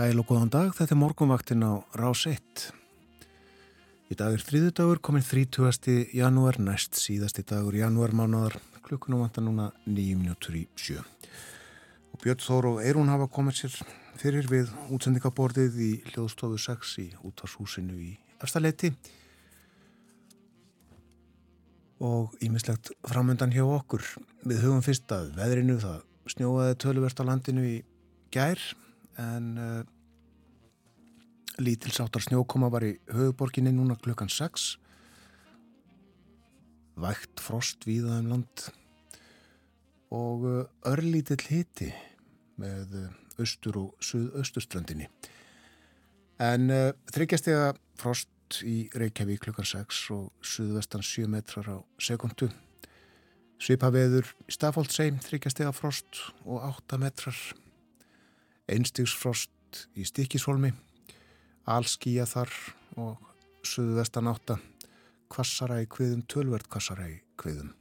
Og sæl og góðan dag, þetta er morgunvaktin á Rás 1. Í dag er þriðu dagur, komin 30. janúar, næst síðasti dagur janúarmánaðar, klukkunum vantar núna 9 minútur í sjö. Og Björn Þór og Eirún hafa komið sér fyrir við útsendingaborðið í hljóðstofu 6 í útvarshúsinu í Efstaleiti og ímislegt framöndan hjá okkur. Við hugum fyrst að veðrinu það snjóaði töluvert á landinu í gær en uh, lítilsáttar snjókoma var í höfuborginni núna klukkan 6 vægt frost víða um land. Og uh, örlítill hiti með uh, austur og suðausturströndinni. En þryggjastega frost í Reykjavík klukkan 6 og suðvestan 7 metrar á sekundu Svipaveður í Stafóldsheim, þryggjastega frost og 8 metrar. Einstigsfrost í Stikishólmi, allskíja þar og suðvestan 8. Kvassara í kviðum, tölvert kvassara í kviðum.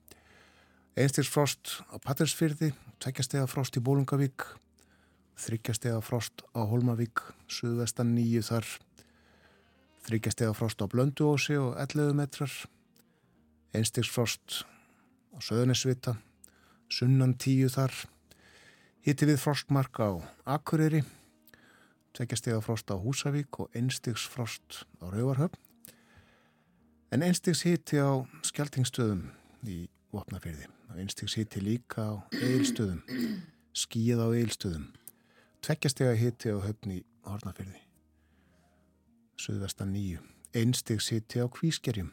Einstigsfrost á Pattersfyrði, tveggjastega frost í Bólungavík, þryggjastega frost á Holmavík, suðvestan 9 þar. Þryggjastega frost á Blönduósi og 11 metrar. Einstigsfrost á Söðunisvita, sunnan tíu þar, hitti við frostmark á Akureyri, tveggjastega frost á Húsavík og einstigsfrost á Rauvarhöfn, en einstigs hitti á Skeltingstöðum í Vopnafyrði einstigs hitti líka á Eilstöðum, skíð á Eilstöðum, tveggjastega hitti á höfni Hornafyrði, Suðvestan nýju, einstigs hitti á Kvískerjum,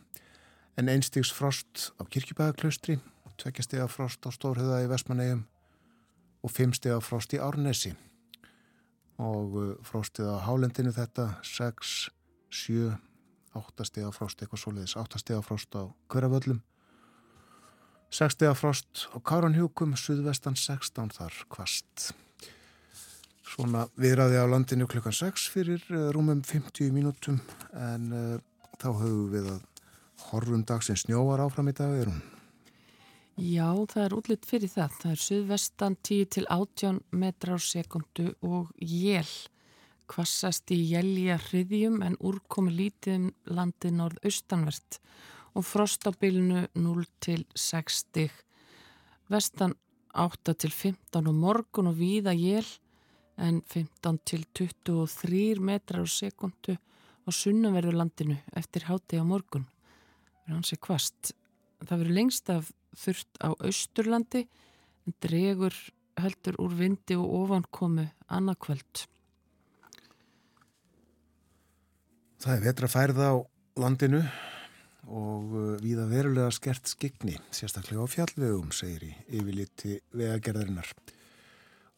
en einstigs frost á Kirkjubæðaklaustri, tveggjastega frost á Stórhauða í Vestmannegjum og fimmstega frost í Árnesi. Og uh, frostið á Hálendinu þetta 6, 7, 8 stega frost eitthvað soliðis, 8 stega frost á Kvöravöllum 6 stega frost á Káranhjúkum Suðvestan 16 þar kvast Svona viðræði á landinu klukkan 6 fyrir uh, rúmum 50 mínútum en uh, þá höfum við að horfum dagsins snjóar áfram í dag er hún? Já, það er útlitt fyrir það. Það er suðvestan 10 til 18 metra á sekundu og jél. Kvassast í jælja hriðjum en úrkomi lítið um landi norð-austanvert og frostabilinu 0 til 60. Vestan 8 til 15 og morgun og víða jél en 15 til 23 metrar á sekundu og sunnaverður landinu eftir háti á morgun er hansi kvast. Það verður lengst af þurft á Östurlandi en dregur heldur úr vindi og ofankomu annarkvöld. Það er vetra færð á landinu og uh, viða verulega skert skikni, sérstaklega á fjallvegum, segir í yfirliti vegagerðarinnar.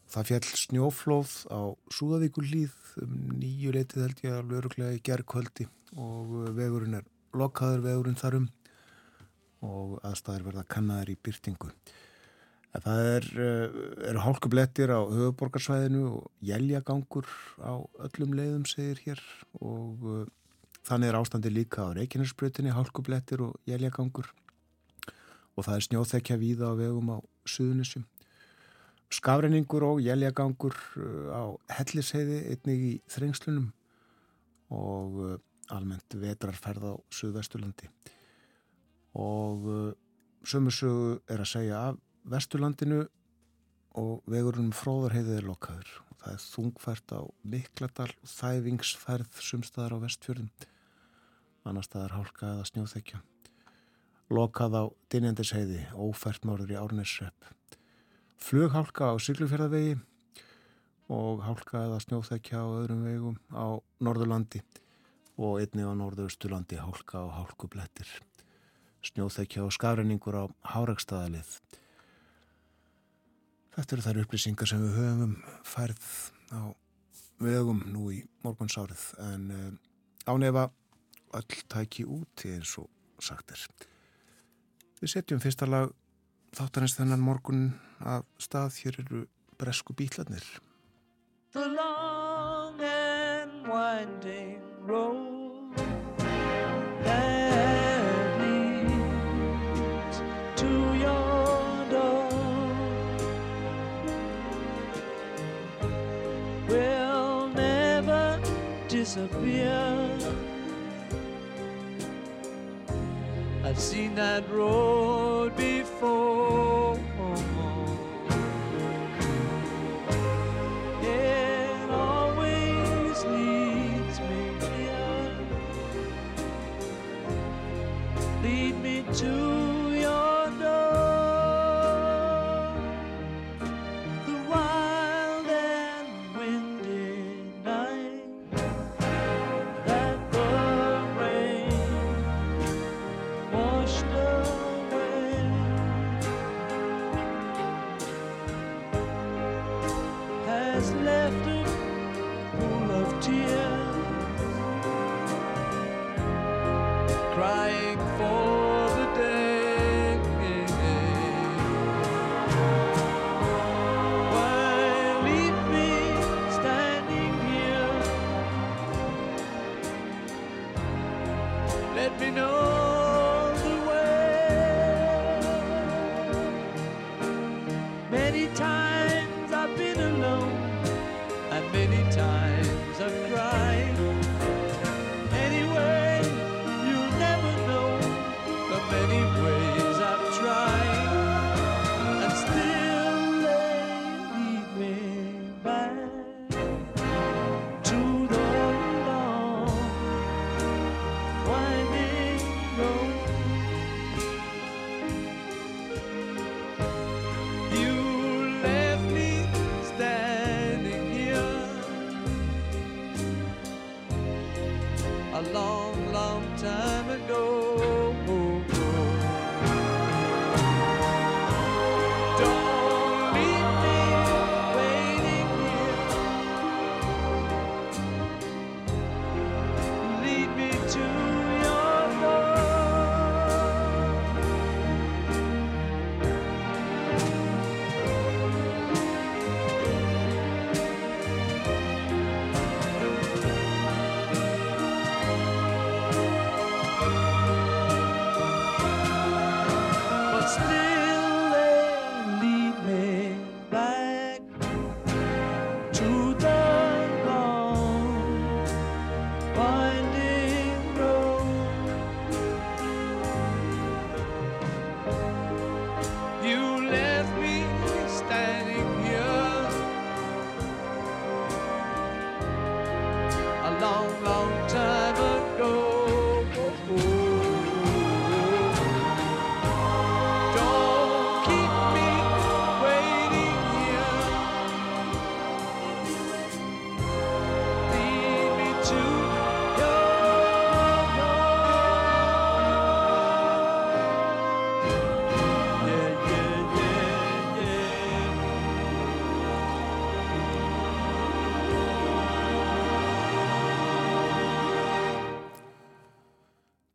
Það fjall snjóflóð á Súðavíkullíð um nýju leitið held ég að lögurlega í gerðkvöldi og uh, vegurinn er lokkaður vegurinn þarum og aðstæðir verða kannaðar í byrtingu. En það er, eh, eru hálkublettir á höfuborgarsvæðinu og jæljagangur á öllum leiðum segir hér og uh, þannig er ástandi líka á Reykjanesbrutinni hálkublettir og jæljagangur og það er snjóþekja víða á vegum á Suðunissum. Skafrenningur og jæljagangur uh, á Helliseiði einnig í þrengslunum og uh, almennt vetrarferð á Suðvesturlandi og uh, sömursögu er að segja af Vesturlandinu og vegurinn fróðarheiðið er lokkaður og það er þungfært á Mikladal og þæfingsferð sumstaðar á vestfjörðum. Annar staðar hálka eða snjóþekja. Lokað á Dinjandisheiði ófært mörður í Árnesrepp flughálka á Siglufjörðavegi og hálka eða snjóþekja á öðrum vegum á Norðurlandi. Og einni á norðausturlandi hálka og hálkublettir. Snjóþekja og skafrenningur á hárakstaðalið. Þetta eru þær upplýsingar sem við höfum um færð á vegum nú í morgunsárið en uh, ánefa öll tæki úti eins og sagt er. Við setjum fyrsta lag þáttanins þennan morgun af stað. Hér eru bresku bítlarnir. The long and winding road disappear. I've seen that road before. crying for.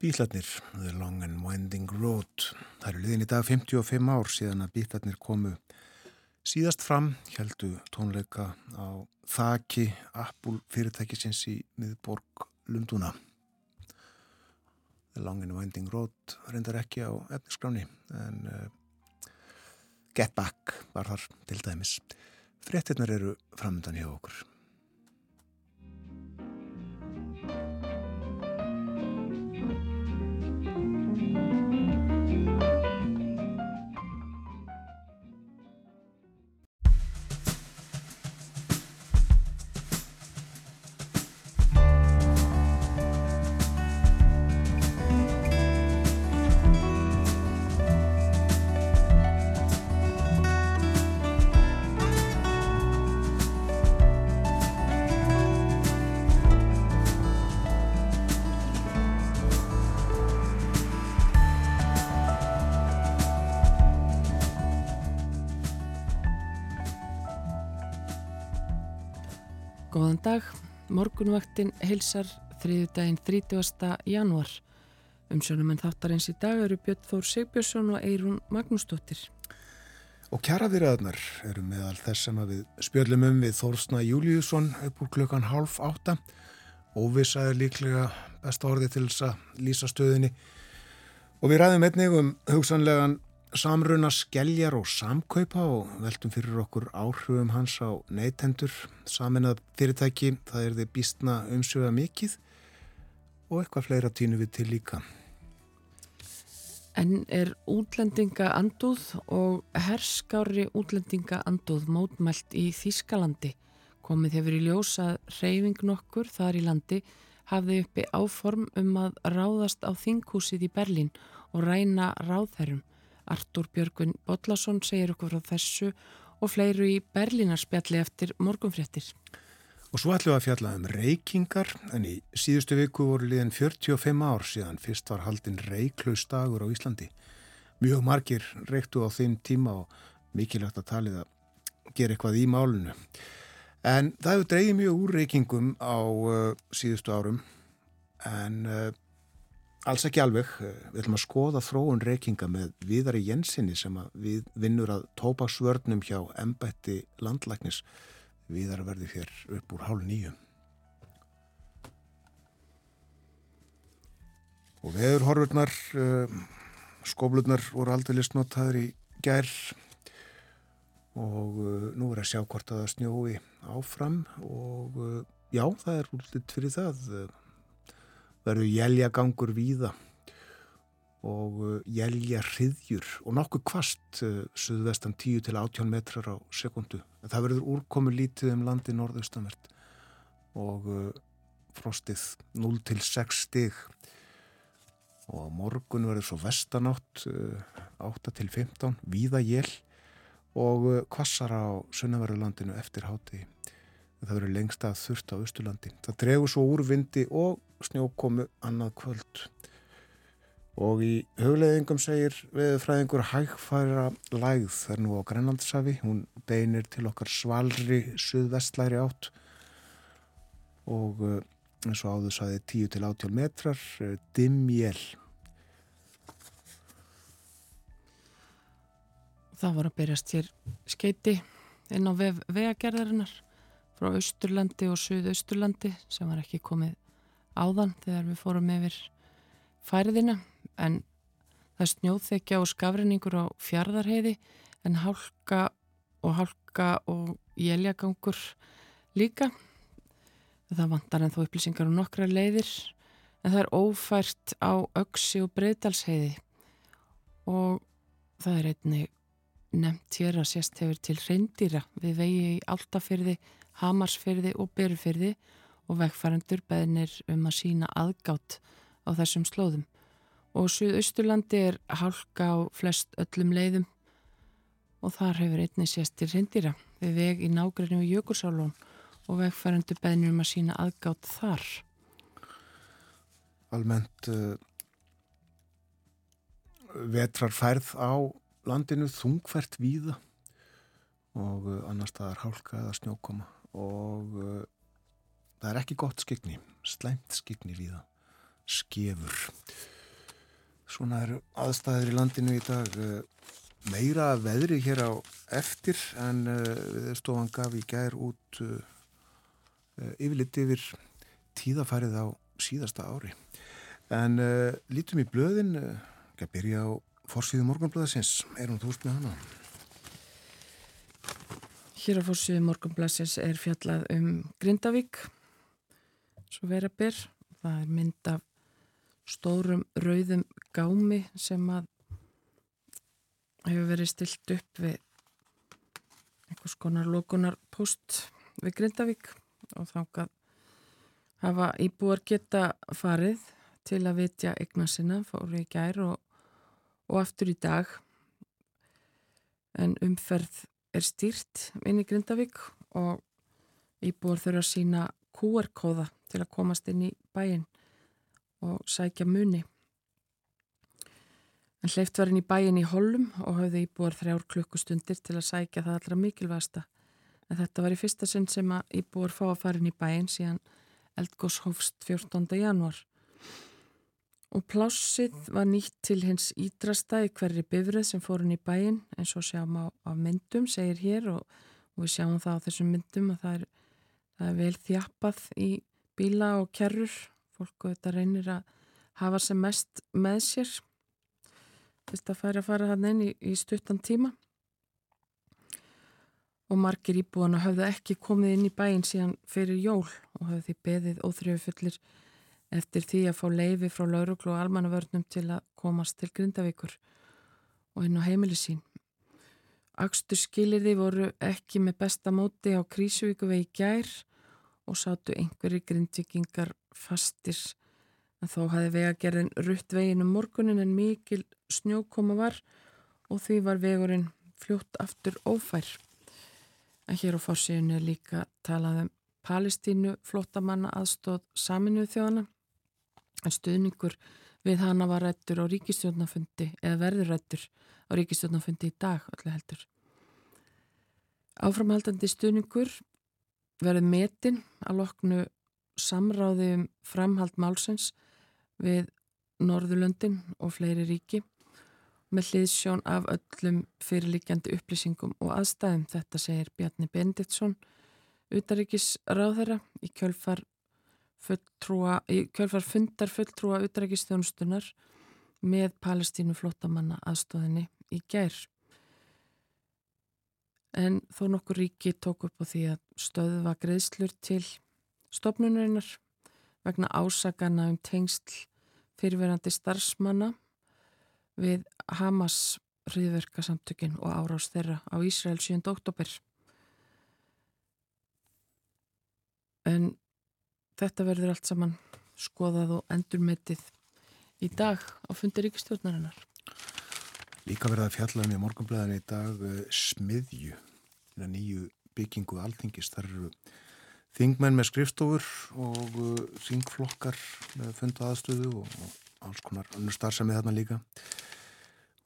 Bílarnir, The Long and Winding Road. Það eru liðin í dag 55 ár síðan að bílarnir komu síðast fram, heldu tónleika á þaki Apple fyrirtækisins í miðborg Lunduna. The Long and Winding Road reyndar ekki á efniskráni en uh, Get Back var þar til dæmis. Frettirnar eru framöndan hjá okkur. Dag, morgunvaktin heilsar þriðu daginn 30. januar. Umsjónum en þáttarins í dag eru Björn Þór Sigbjörnsson og Eirún Magnúsdóttir. Og kjaraðiraðnar eru meðal þess sem við spjöllum um við Þórsna Júliusson upp úr klukkan half átta. Óvisa er líklega besta orði til þess að lýsa stöðinni. Og við ræðum einnig um hugsanlegan samruna skelljar og samkaupa og veltum fyrir okkur áhrifum hans á neytendur. Saminað fyrirtæki, það er þið býstna umsjöfa mikið og eitthvað fleira týnu við til líka. En er útlendinga andúð og herskári útlendinga andúð mótmælt í Þískalandi? Komið hefur í ljós að reyfing nokkur þar í landi hafði uppi áform um að ráðast á þinghúsið í Berlín og ræna ráðherrum. Artur Björgvin Bodlason segir okkur frá þessu og fleiru í Berlínarspjalli eftir morgunfréttir. Og svo ætlum við að fjalla um reykingar en í síðustu viku voru liðan 45 ár síðan fyrst var haldinn reyklausdagur á Íslandi. Mjög margir reyktu á þeim tíma og mikilvægt að talið að gera eitthvað í málunu. En það hefur dreyið mjög úr reykingum á uh, síðustu árum en uh, alls ekki alveg. Uh, við ætlum að skoða þróun reykinga með Viðari Jensinni sem við vinnur að tópaksvörnum hjá Embætti landlæknis viðar verði hér upp úr hálf nýju. Og veður horfurnar, uh, skóflurnar voru aldrei listnotaður í gær og uh, nú er að sjá hvort að það snjói áfram og já, það er útlitt fyrir það. Verður jæljagangur víða og jælja hriðjur og nokkuð kvast suðvestan 10 til 18 metrar á sekundu. Það verður úrkomu lítið um landi norðaustanvert og frostið 0 til 6 stig og morgun verður svo vestanátt 8 til 15, víða jél og kvassar á sunnaverðurlandinu eftir háti. Það verður lengst að þurft á austurlandi. Það dregur svo úrvindi og snjókomu annað kvöld. Og í hugleðingum segir veðurfræðingur hægfæra lægð. Þar nú á Grænlandsafi hún beinir til okkar svalri suðvestlæri átt. Og eh, eins og áður saði 10 til 18 metrar eh, dimmjél. Það var að byrjast hér skeiti inn á vegagerðarinnar frá Östurlandi og Suðausturlandi sem var ekki komið áðan þegar við fórum yfir færiðina en það snjóþekja og skafrinningur á fjardarheiði en hálka og hálka og jæljagangur líka. Það vantar en þó upplýsingar um nokkra leiðir en það er ófært á öksi og breytalsheiði og það er einni nefnt hér að sérst hefur til reyndýra við vegi í Altafyrði, Hamarsfyrði og Berufyrði og vegfærandur beðnir um að sína aðgátt á þessum slóðum. Og Suðausturlandi er hálka á flest öllum leiðum og þar hefur einni séstir hindýra við veg í nágrænum í Jökulsálón og vegfærandu beðnir um að sína aðgátt þar. Almennt uh, vetrar færð á landinu þungfært víða og uh, annars það er hálka eða snjókoma og uh, það er ekki gott skikni, slæmt skikni víða, skefur. Svona eru aðstæðir í landinu í dag meira veðri hér á eftir en viðstofan gaf í gær út yfirleitt yfir tíðafærið á síðasta ári. En uh, lítum í blöðin, uh, ekki að byrja á fórsíðu morgunblöðasins, er hún þúst með hana? Hér á fórsíðu morgunblöðasins er fjallað um Grindavík, svo vera byr, það er mynd af stórum rauðum gámi sem að hefur verið stilt upp við einhvers konar lókunar post við Grindavík og þákað hafa íbúar geta farið til að vitja eigna sinna, fóru í gær og, og aftur í dag en umferð er stýrt inn í Grindavík og íbúar þurfa að sína QR-kóða til að komast inn í bæin og sækja muni. En hleyft var inn í bæin í Hollum og hafði íbúar þrjár klukkustundir til að sækja það allra mikilvægasta. En þetta var í fyrsta sinn sem að íbúar fá að fara inn í bæin síðan eldgós hófst 14. januar. Og plássið var nýtt til hins ídrasta í hverri bifrið sem fór inn í bæin eins og sjáum á, á myndum, segir hér og, og við sjáum það á þessum myndum að það er, það er vel þjappað í bíla og kerrur. Fólku þetta reynir að hafa sem mest með sér að færa að fara hann inn í, í stuttan tíma og margir íbúana höfðu ekki komið inn í bæin síðan fyrir jól og því beðið óþrjöfullir eftir því að fá leifi frá lauruglu og almannavörnum til að komast til Grindavíkur og inn á heimili sín. Akstur skilirði voru ekki með besta móti á Krísuvíku vegi gær og sátu einhverjir grindvikingar fastir en þó hafi vegagerðin rutt veginn um morgunin en mikil snjókoma var og því var vegurinn fljótt aftur ófær. En hér á fórsíðinu er líka talað um Palestínu flottamanna aðstóð saminuð þjóðana en stuðningur við hana var rættur á ríkistjórnafundi eða verður rættur á ríkistjórnafundi í dag öllu heldur. Áframhaldandi stuðningur verður metin að loknu samráði um framhald málsins við Norðurlöndin og fleiri ríki með hliðsjón af öllum fyrirlikjandi upplýsingum og aðstæðum þetta segir Bjarni Benditsson utaríkis ráðherra í kjölfar fulltrúa, í kjölfar fundar fulltrúa utaríkistjónustunar með palestínu flottamanna aðstóðinni í gær. En þó nokkur ríki tók upp á því að stöðva greiðslur til stopnunarinnar vegna ásakana um tengsl fyrirverandi starfsmanna við Hamas hriðverkasamtökin og árás þeirra á Ísrael 7. oktober. En þetta verður allt saman skoðað og endurmetið í dag á fundi ríkistjórnarinnar. Líka verða að fjalla um í morgunblæðin í dag uh, smiðju, nýju byggingu alþingis. Það eru þingmenn með skrifstofur og uh, þingflokkar með fundu aðstöðu og, og alls konar önnur starfsemið þarna líka.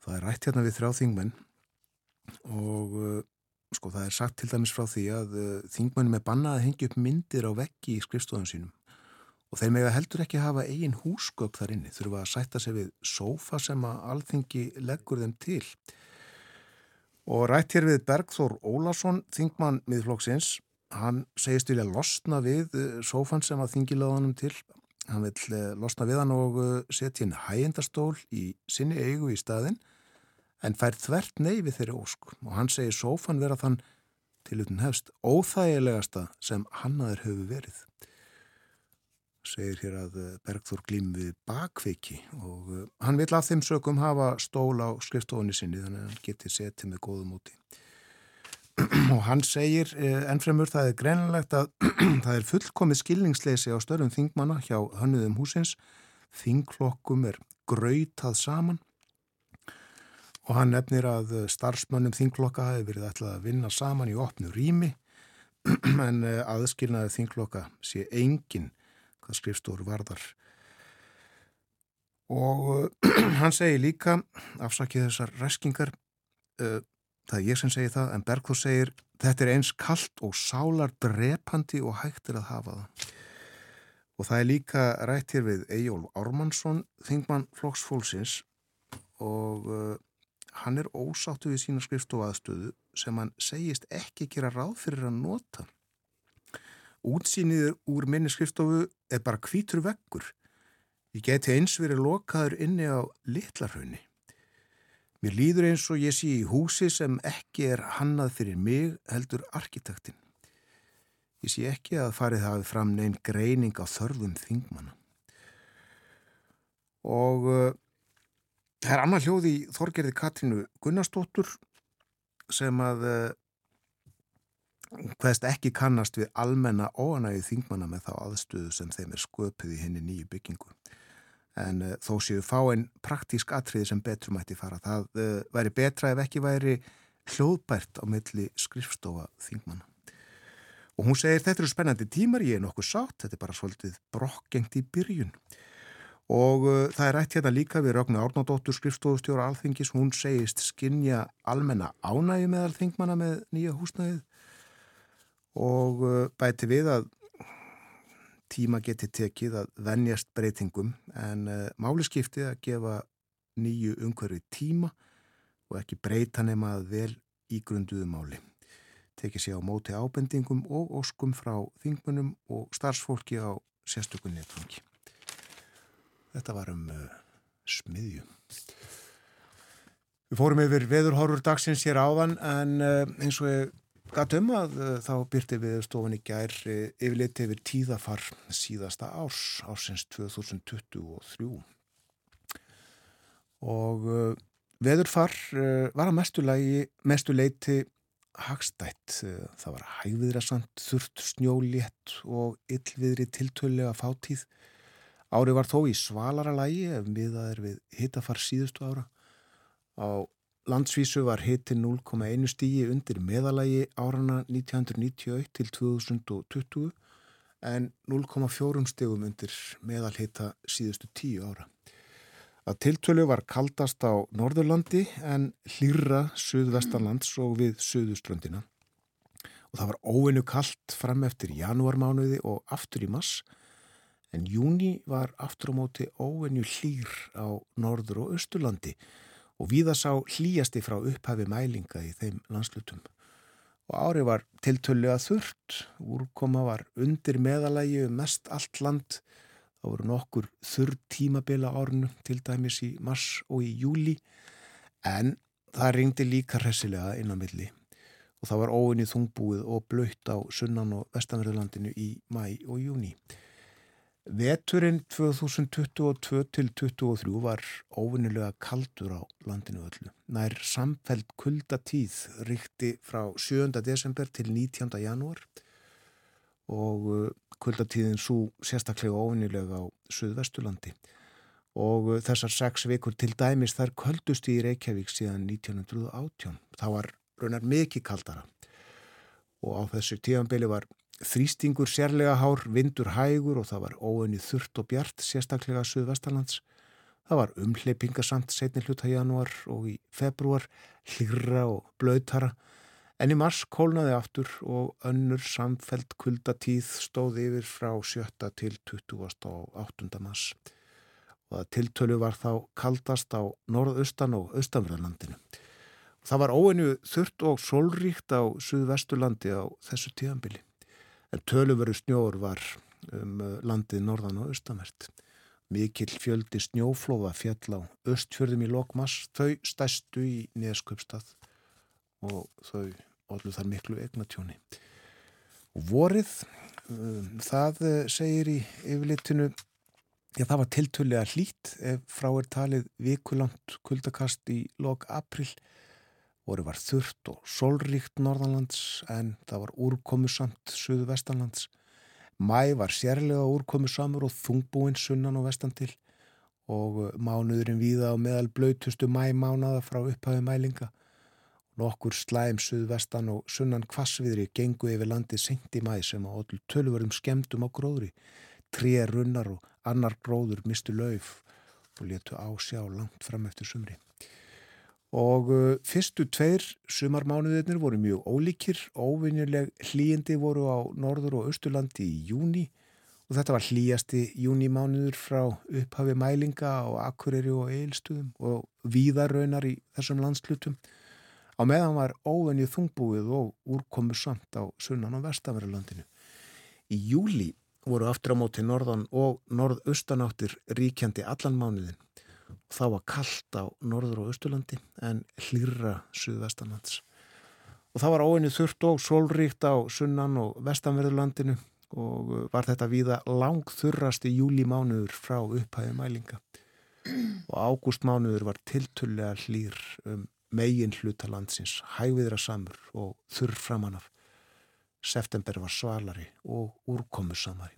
Það er rætt hérna við þrjá þingmenn og uh, sko það er sagt til dæmis frá því að þingmenn með bannað hengi upp myndir á veggi í skrifstofun sínum og þeir mega heldur ekki hafa eigin húsgögg þar inni, þurfa að sætta sig við sófa sem að alþingi leggur þeim til. Og rætt hér við Bergþór Ólason, þingmann miðflokksins, hann segist vilja losna við sófan sem að þingi laðanum til. Hann vil losna við hann og setja inn hægendastól í sinni eigu í staðin, en fær þvert neyfi þeirri ósk. Og hann segir sófan vera þann til utan hefst óþægilegasta sem hannaður hefur verið segir hér að Bergþór glým við bakveiki og hann vil af þeim sökum hafa stól á skrifstofunni sinni þannig að hann geti setið með góðum úti. og hann segir ennfremur það er greinlegt að það er fullkomið skilningsleisi á störfum þingmanna hjá hönnuðum húsins þingklokkum er grautað saman og hann nefnir að starfsmönnum þingklokka hefur verið ætlað að vinna saman í opnu rými en aðskilnaði þingklokka sé engin hvað skrifstóru varðar. Og hann segir líka, afsakið þessar reskingar, uh, það er ég sem segir það, en Bergþór segir þetta er eins kallt og sálar drepandi og hægt er að hafa það. Og það er líka rætt hér við Ejól Ármannsson, þingmann Flóksfólksins og uh, hann er ósáttu við sína skrifstofu aðstöðu sem hann segist ekki gera ráð fyrir að nota. Útsýnið úr minni skrifstofu er bara kvítur vekkur. Ég geti eins verið lokaður inni á litlarhaunni. Mér líður eins og ég sé í húsi sem ekki er hannað fyrir mig heldur arkitektinn. Ég sé ekki að farið hafi fram neinn greining á þörfum þingmanna. Og uh, það er annað hljóð í Þorgerði Katrínu Gunnarsdóttur sem að hvaðst ekki kannast við almenna óanægið þingmanna með þá aðstöðu sem þeim er sköpuð í henni nýju byggingu. En uh, þó séu fá einn praktísk atriði sem betur mætti fara. Það uh, væri betra ef ekki væri hljóðbært á milli skrifstofa þingmanna. Og hún segir þetta eru spennandi tímar, ég er nokkuð sátt, þetta er bara svolítið brokkgengt í byrjun. Og uh, það er rætt hérna líka við Ragnar Árnardóttur skrifstofustjóra alþingis, hún segist skinja almenna ánægi með alþingmanna með nýja húsnæðið og uh, bæti við að tíma geti tekið að venjast breytingum en uh, máli skipti að gefa nýju umhverfi tíma og ekki breyta nema að vel ígrunduðu máli. Tekið sér á móti ábendingum og óskum frá þingmunum og starfsfólki á sérstökunni netfangi. Þetta var um uh, smiðju. Við fórum yfir veðurhorfur dagsins hér áðan en uh, eins og ég gatt um að uh, þá byrti við stofan í gær uh, yfirleiti yfir tíðafar síðasta árs, ársins 2023. Og veðurfar var að mestu, lagi, mestu leiti hagstætt. Það var hægviðrasamt, þurft snjólétt og yllviðri tiltölu að fátíð. Árið var þó í svalara lagi ef miðað er við hittafar síðustu ára. Á landsvísu var hitin 0,1 stígi undir meðalagi árana 1991 til 2020 en 0,4 stígum undir meðalhita síðustu tíu ára. Að tiltölu var kaldast á Norðurlandi en hlýra Suðvestarlands og við Suðuströndina. Og það var óinu kallt fram eftir janúarmánuði og aftur í mass en júni var aftur á móti óinu hlýr á Norður og Östurlandi og viða sá hlýjasti frá upphafi mælinga í þeim landslutum. Og ári var tiltölu að þurrt, úrkoma var undir meðalægi um mest allt land, þá voru nokkur þurr tímabila árnu til dæmis í mars og í júli, en það ringdi líka hressilega inn á milli og það var óinni þungbúið og blöytt á sunnan og vestanverðurlandinu í mæ og júni. Veturinn 2022 til 2023 var óvinnilega kaldur á landinu öllu. Nær samfelt kuldatíð ríkti frá 7. desember til 19. janúar og uh, kuldatíðin svo sérstaklega óvinnilega á Suðvestulandi og uh, þessar sex vikur til dæmis þar köldust í Reykjavík síðan 1918. Það var raunar mikið kaldara og á þessu tíanbeli var Þrýstingur sérlega hár, vindur hægur og það var óönni þurrt og bjart sérstaklega Suðvestalands. Það var umhleypingasamt setni hluta janúar og í februar hlýra og blöytara en í mars kólnaði aftur og önnur samfelt kuldatíð stóði yfir frá 7. til 20. og 8. mars. Og það tiltölu var þá kaldast á norðaustan og austanverðarlandinu. Það var óönni þurrt og solríkt á Suðvesturlandi á þessu tíðanbili en töluvöru snjór var um uh, landið norðan og austamert. Mikill fjöldi snjóflóða fjall á östfjörðum í Lokmas, þau stæstu í Neskjöpstað og þau allu þar miklu egnatjóni. Vorið, um, það uh, segir í yfirlitinu, já það var tiltölu að hlít ef frá er talið vikulant kuldakast í lok april voru var þurft og solríkt norðanlands en það var úrkomusamt suðu vestanlands. Mæ var sérlega úrkomusamur og þungbúinn sunnan og vestan til og mánuðurinn víða á meðal blöytustu mæmánaða frá upphafi mælinga. Nokkur slæm suðu vestan og sunnan kvassviðri gengu yfir landið senti mæ sem á allir tölvarum skemdum á gróðri. Tré runnar og annar gróður mistu lauf og letu ásjá langt fram eftir sumri og uh, fyrstu tveir sumarmánuðirnir voru mjög ólíkir, óvinnileg hlýjandi voru á norður og austurlandi í júni og þetta var hlýjasti júnimánuður frá upphafi mælinga á Akureyri og Eilstuðum og víðarraunar í þessum landslutum. Á meðan var óvinnið þungbúið og úrkomu samt á sunnan og vestanverðarlandinu. Í júli voru aftur á móti norðan og norðaustanáttir ríkjandi allan mánuðin þá var kallt á norður og austurlandi en hlýra suðvestanlands. Og það var óinu þurft og solríkt á sunnan og vestanverðurlandinu og var þetta víða langþurrasti júlimánuður frá upphæði mælinga. Og ágústmánuður var tiltullega hlýr um megin hlutalandsins, hægviðra samur og þurr framanaf. September var svalari og úrkomusamari.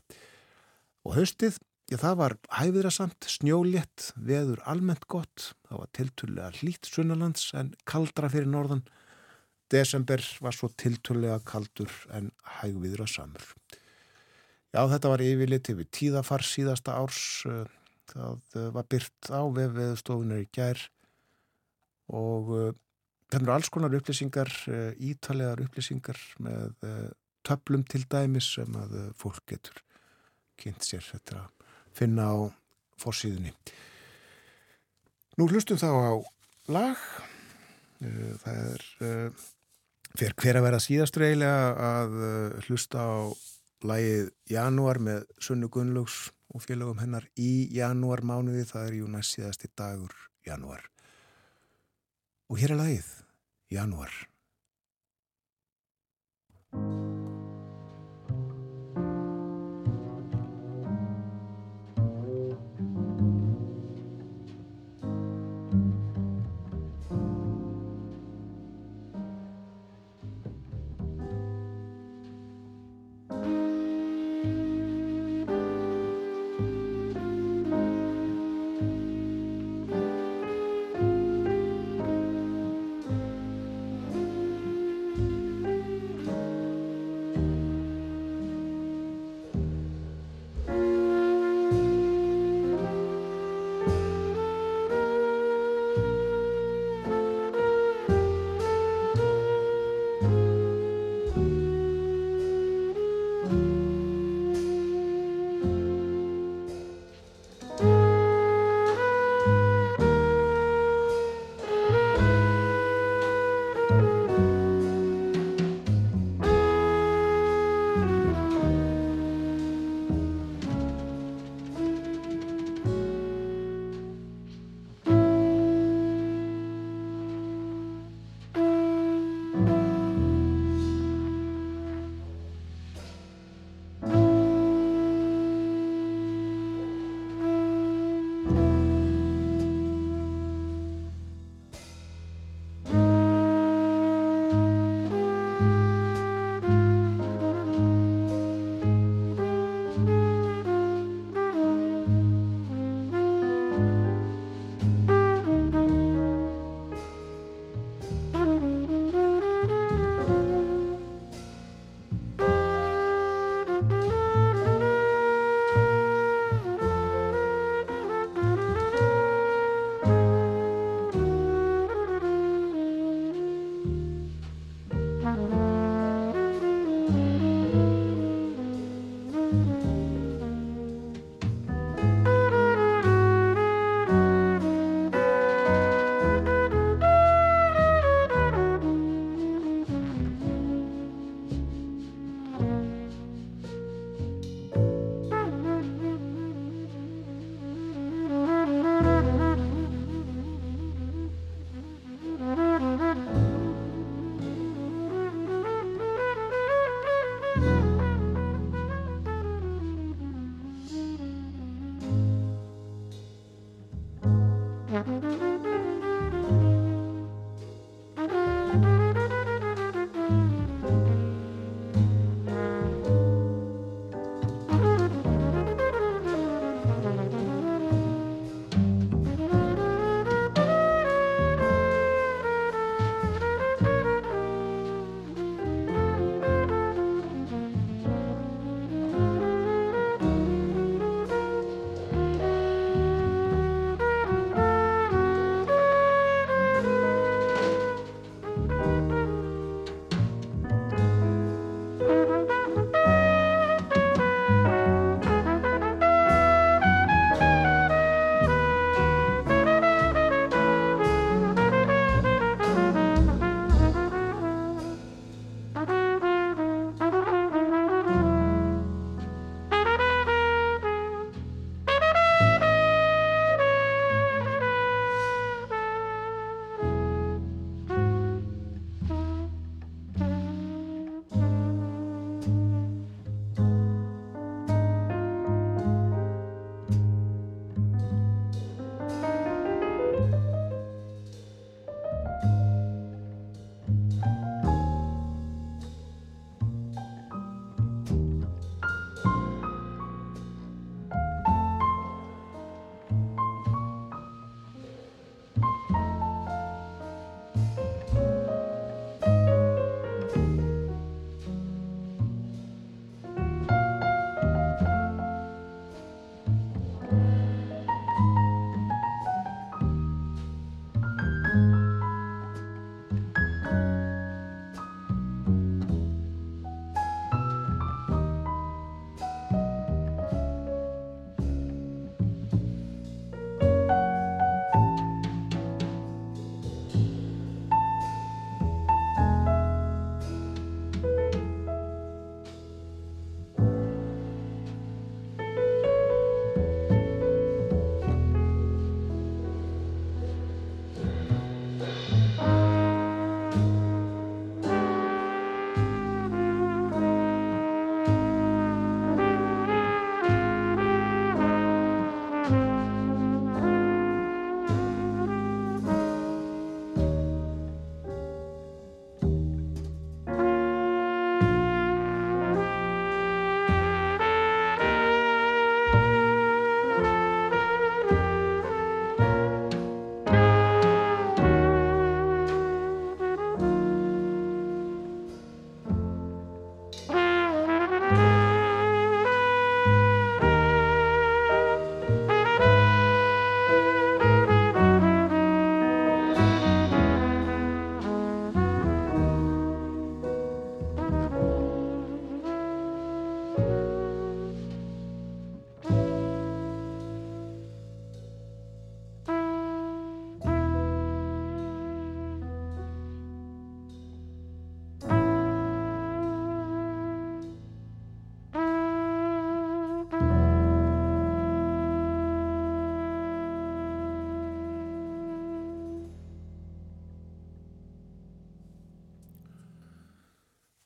Og höstið Já, það var hæfiðra samt, snjólétt, veður almennt gott, það var tilturlega hlýtt sunnalands en kaldra fyrir norðan. Desember var svo tilturlega kaldur en hæfiðra samur. Já, þetta var yfirleitt yfir tíðafar síðasta árs, eh, það eh, var byrt á vefveðstofunar í gær og það eh, eru alls konar upplýsingar, ítalegar upplýsingar með töflum til dæmis sem að fólk getur kynnt sér þetta finna á fórsíðunni. Nú hlustum þá á lag. Eh, það er eh, fyrir hver að vera síðastur eiginlega að eh, hlusta á lagið Janúar með Sunnu Gunnlaugs og félagum hennar í janúar mánuði. Það er jú næst síðasti dagur janúar. Og hér er lagið, Janúar.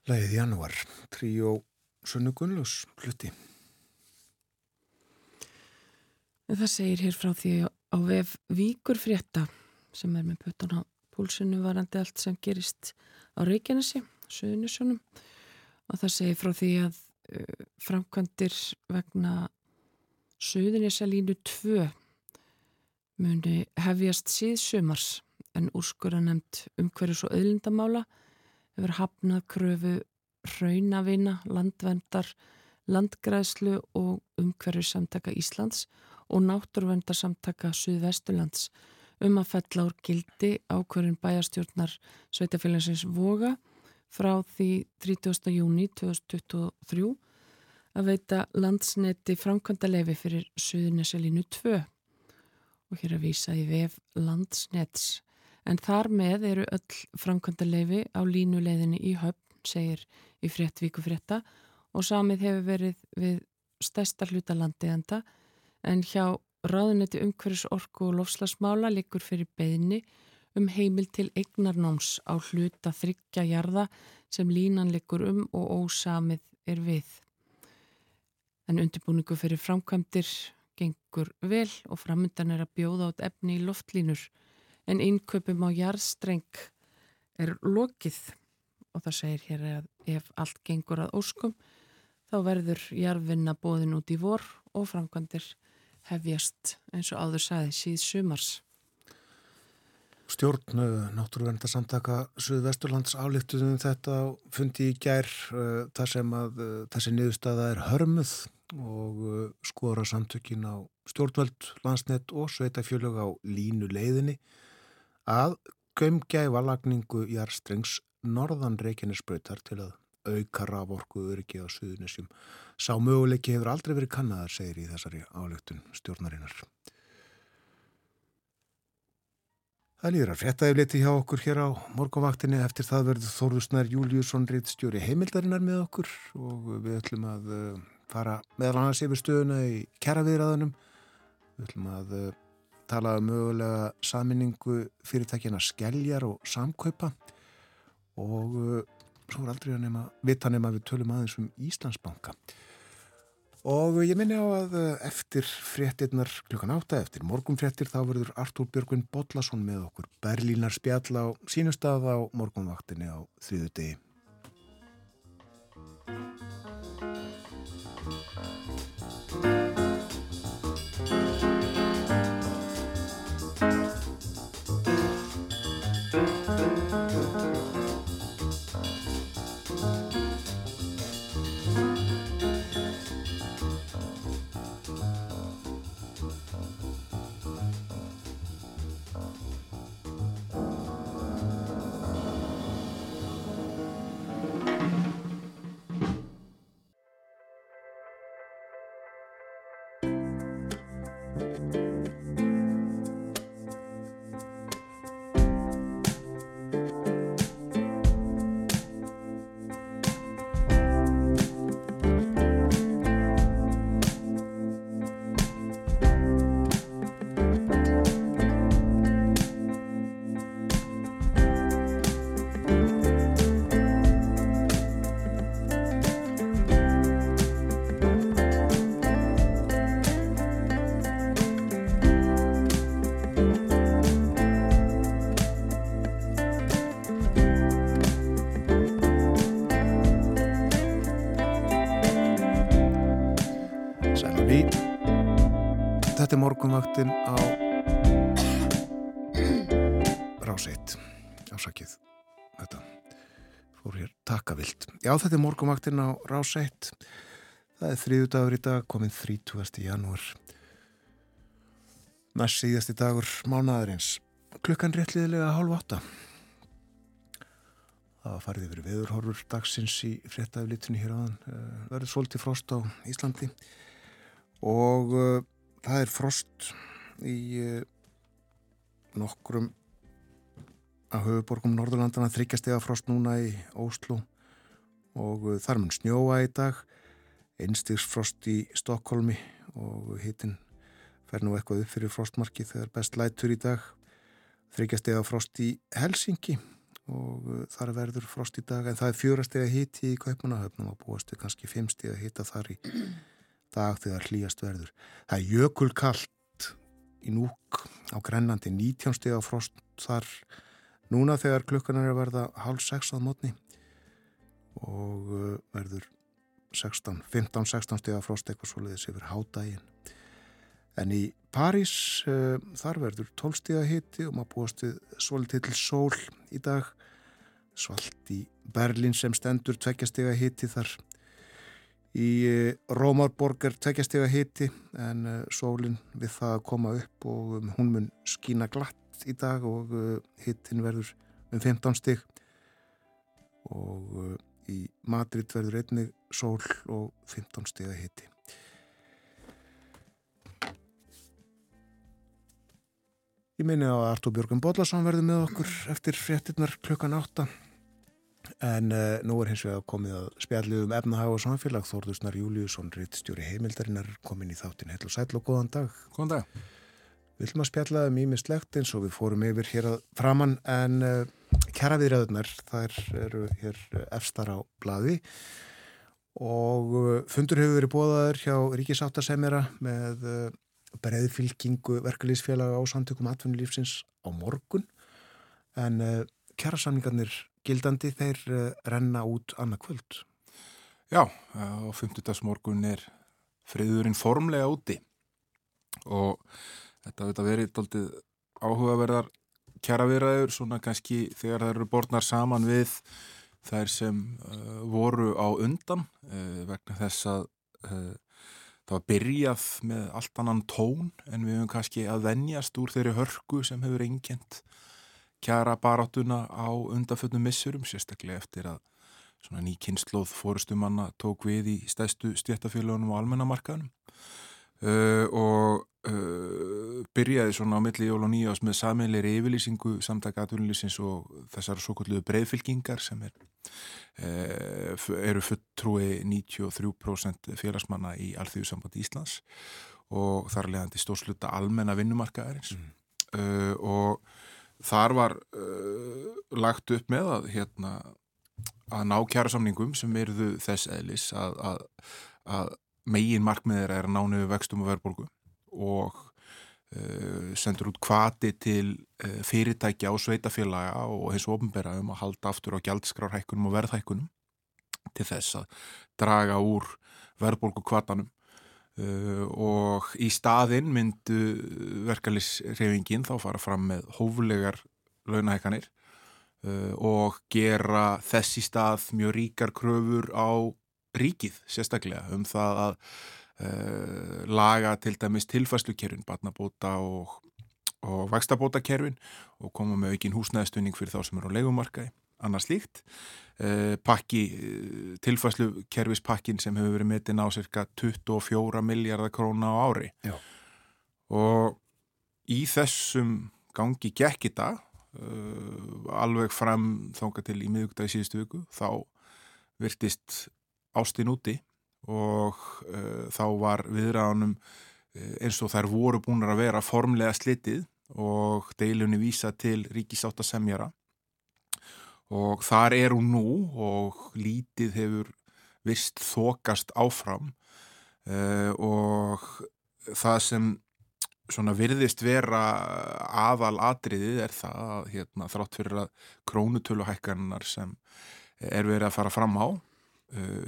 Læðið janúar, tríó Sunnu Gunnlaus hluti. Það segir hér frá því á vef Víkur frétta sem er með pötan á púlsinu varandi allt sem gerist á Reykjanesi, Suðunisjónum og það segir frá því að uh, framkvæmdir vegna Suðunisalínu 2 muni hefjast síðsumars en úrskura nefnt umhverjus og öðlindamála hefur hafnað kröfu raunavina, landvendar, landgræðslu og umhverju samtaka Íslands og náttúrvendarsamtaka Suðvesturlands um að fella úr gildi ákverðin bæjastjórnar Sveitafélagsins Voga frá því 30. júni 2023 að veita landsneti framkvæmda leifi fyrir Suðunesalínu 2 og hér að vísa í vef landsnets en þar með eru öll framkvæmda leifi á línuleiðinni í höfn, segir í fréttvíku frétta og samið hefur verið við stærsta hluta landiðanda en hjá ráðunetti umhverjus orku og lofslagsmála likur fyrir beðni um heimil til eignarnáms á hluta þryggja jarða sem línan likur um og ósamið er við. En undirbúningu fyrir framkvæmdir gengur vel og framöndan er að bjóða át efni í loftlínur en innköpum á jarðstreng er lokið og það segir hér að ef allt gengur að óskum þá verður jarfinna bóðin út í vor og framkvæmdir hefjast eins og áður sagði síð sumars. Stjórn náttúruvendarsamtaka Suðvesturlands álíktuðum þetta fundi í gær uh, þar sem að uh, þessi niðurstaða er hörmuð og uh, skora samtökin á stjórnvöld, landsnett og sveitafjölug á línu leiðinni að gömgæfa lagningu jarstrengs norðan Reykjanesbröytar til að auka raforku öryggi á Suðunisjum. Sá möguleiki hefur aldrei verið kannaðar, segir í þessari álíktun stjórnarinnar. Það líður að fréttaðifleiti hjá okkur hér á morgunvaktinni. Eftir það verður Þórðusnær Júliusson reittstjóri heimildarinnar með okkur og við ætlum að uh, fara meðal annars yfir stöðuna í kæraviðraðunum. Við ætlum að uh, tala um mögulega saminningu fyrirtækjana Skeljar og Samkaupa og uh, svo er aldrei að nema, vita nema við tölum aðeins um Íslandsbanka. Og ég minni á að eftir fréttinnar klukkan átta, eftir morgunfréttir, þá verður Artúr Björgvin Bodlason með okkur Berlínar spjall á sínustaf á morgunvaktinni á þriðu degi. Já þetta er morgunvaktin á Ráseitt það er þriðu dagur í dag komið 30. janúar. Næst síðasti dagur mánaðarins. Klukkan réttliðilega hálf átta. Það farið yfir veðurhorfur dagsins í fréttaflitinu hér áðan. Verður svolítið frost á Íslandi. Og uh, það er frost í uh, nokkrum að höfuborgum Norðurlandana þryggjast eða frost núna í Óslo og uh, þar mun snjóa í dag. Einstigsfrost í Stokkólmi og hittin fer nú eitthvað upp fyrir frostmarki þegar best lætur í dag. Þryggjast eða frost í Helsingi og uh, þar verður frost í dag en það er fjórastega hiti í Kaupanahöfnum og búast við kannski fimmstega hita þar í dag þegar hlýjast verður. Það er jökulkallt í núk á Grennandi 19 stega frost þar núna þegar klukkan er að verða hálf 6 að mótni og uh, verður 16, 15-16 stega frost eitthvað svoleiðis yfir hádægin. En í París uh, þar verður 12 stega hitti og maður búast við svolítið til sól í dag. Svalt í Berlin sem stendur tveggjastega hitti þar. Í uh, Rómarborg er tveggjastega hitti en uh, sólinn við það að koma upp og um, hún mun skína glatt í dag og hittin verður um 15 steg og í Madrid verður einnig sól og 15 stega hitti. Ég minni á Artur Björgum Bodlason verður með okkur eftir fréttinnar klukkan átta. En uh, nú er hins vegar komið að spjallið um efnahag og samfélag. Þórðusnar Júliusson, rittstjóri heimildarinnar komin í þáttin heil og sæl og góðan dag. Góðan dag. Við viljum að spjalla um eins og við fórum yfir hér að framann en uh, kjaraviðræðunar þær eru hér efstar á bladi og uh, fundur hefur verið bóðaður hjá Ríkisáttasemjara með breiðfylkingu verkulísfélaga á samtökum atvinnulífsins á morgun en uh, kjærasamningarnir gildandi þeir uh, renna út annað kvöld. Já, á 50. morgun er friðurinn formlega úti og þetta verið áhugaverðar kjæraviðræður svona kannski þegar það eru borðnar saman við þær sem uh, voru á undan vegna þess að það var byrjað með allt annan tón en við höfum kannski að venjast úr þeirri hörku sem hefur engjent kjara baráttuna á undaföldnum missurum, sérstaklega eftir að svona ný kynnslóð fórustumanna tók við í stæstu stjættafélagunum og almennamarkaðunum uh, og uh, byrjaði svona á milli jól og nýjás með saminleiri yfirlýsingu samtaka aðunlýsins og þessar svo kalluðu breyðfylgingar sem er Eh, eru fulltrúi 93% félagsmanna í Alþjóðsamband Íslands og þar leðandi stórsluta almenna vinnumarkaðarins mm. uh, og þar var uh, lagt upp með að, hérna, að ná kjærasamningum sem eruðu þess eðlis að, að, að megin markmiðir er nánu vextum og verðbólgu og Uh, sendur út kvati til uh, fyrirtækja og sveitafélaga og hins ofnbæra um að halda aftur á gjaldskrárhækkunum og verðhækkunum til þess að draga úr verðbólku kvatanum uh, og í staðin myndu verkefnisreyfingin þá fara fram með hóflegar launahækkanir og gera þess í stað mjög ríkar kröfur á ríkið sérstaklega um það að uh, laga til dæmis tilfæslukerfin, barnabóta og, og vakstabótakerfin og koma með aukinn húsnæðstunning fyrir þá sem eru á legumarkaði, annars líkt. Uh, pakki, uh, tilfæslukerfispakkin sem hefur verið metin á cirka 24 miljardar króna á ári Já. og í þessum gangi gekk í dag alveg fram þánga til í miðugdag í síðustu viku þá virtist ástinn úti og uh, þá var viðræðanum uh, eins og þær voru búin að vera formlega slitið og deilunni vísa til ríkisáttasemjara og þar er hún nú og lítið hefur vist þokast áfram uh, og það sem svona virðist vera aðal atriðið er það að hérna, þrátt fyrir að krónutöluhækkanar sem er verið að fara fram á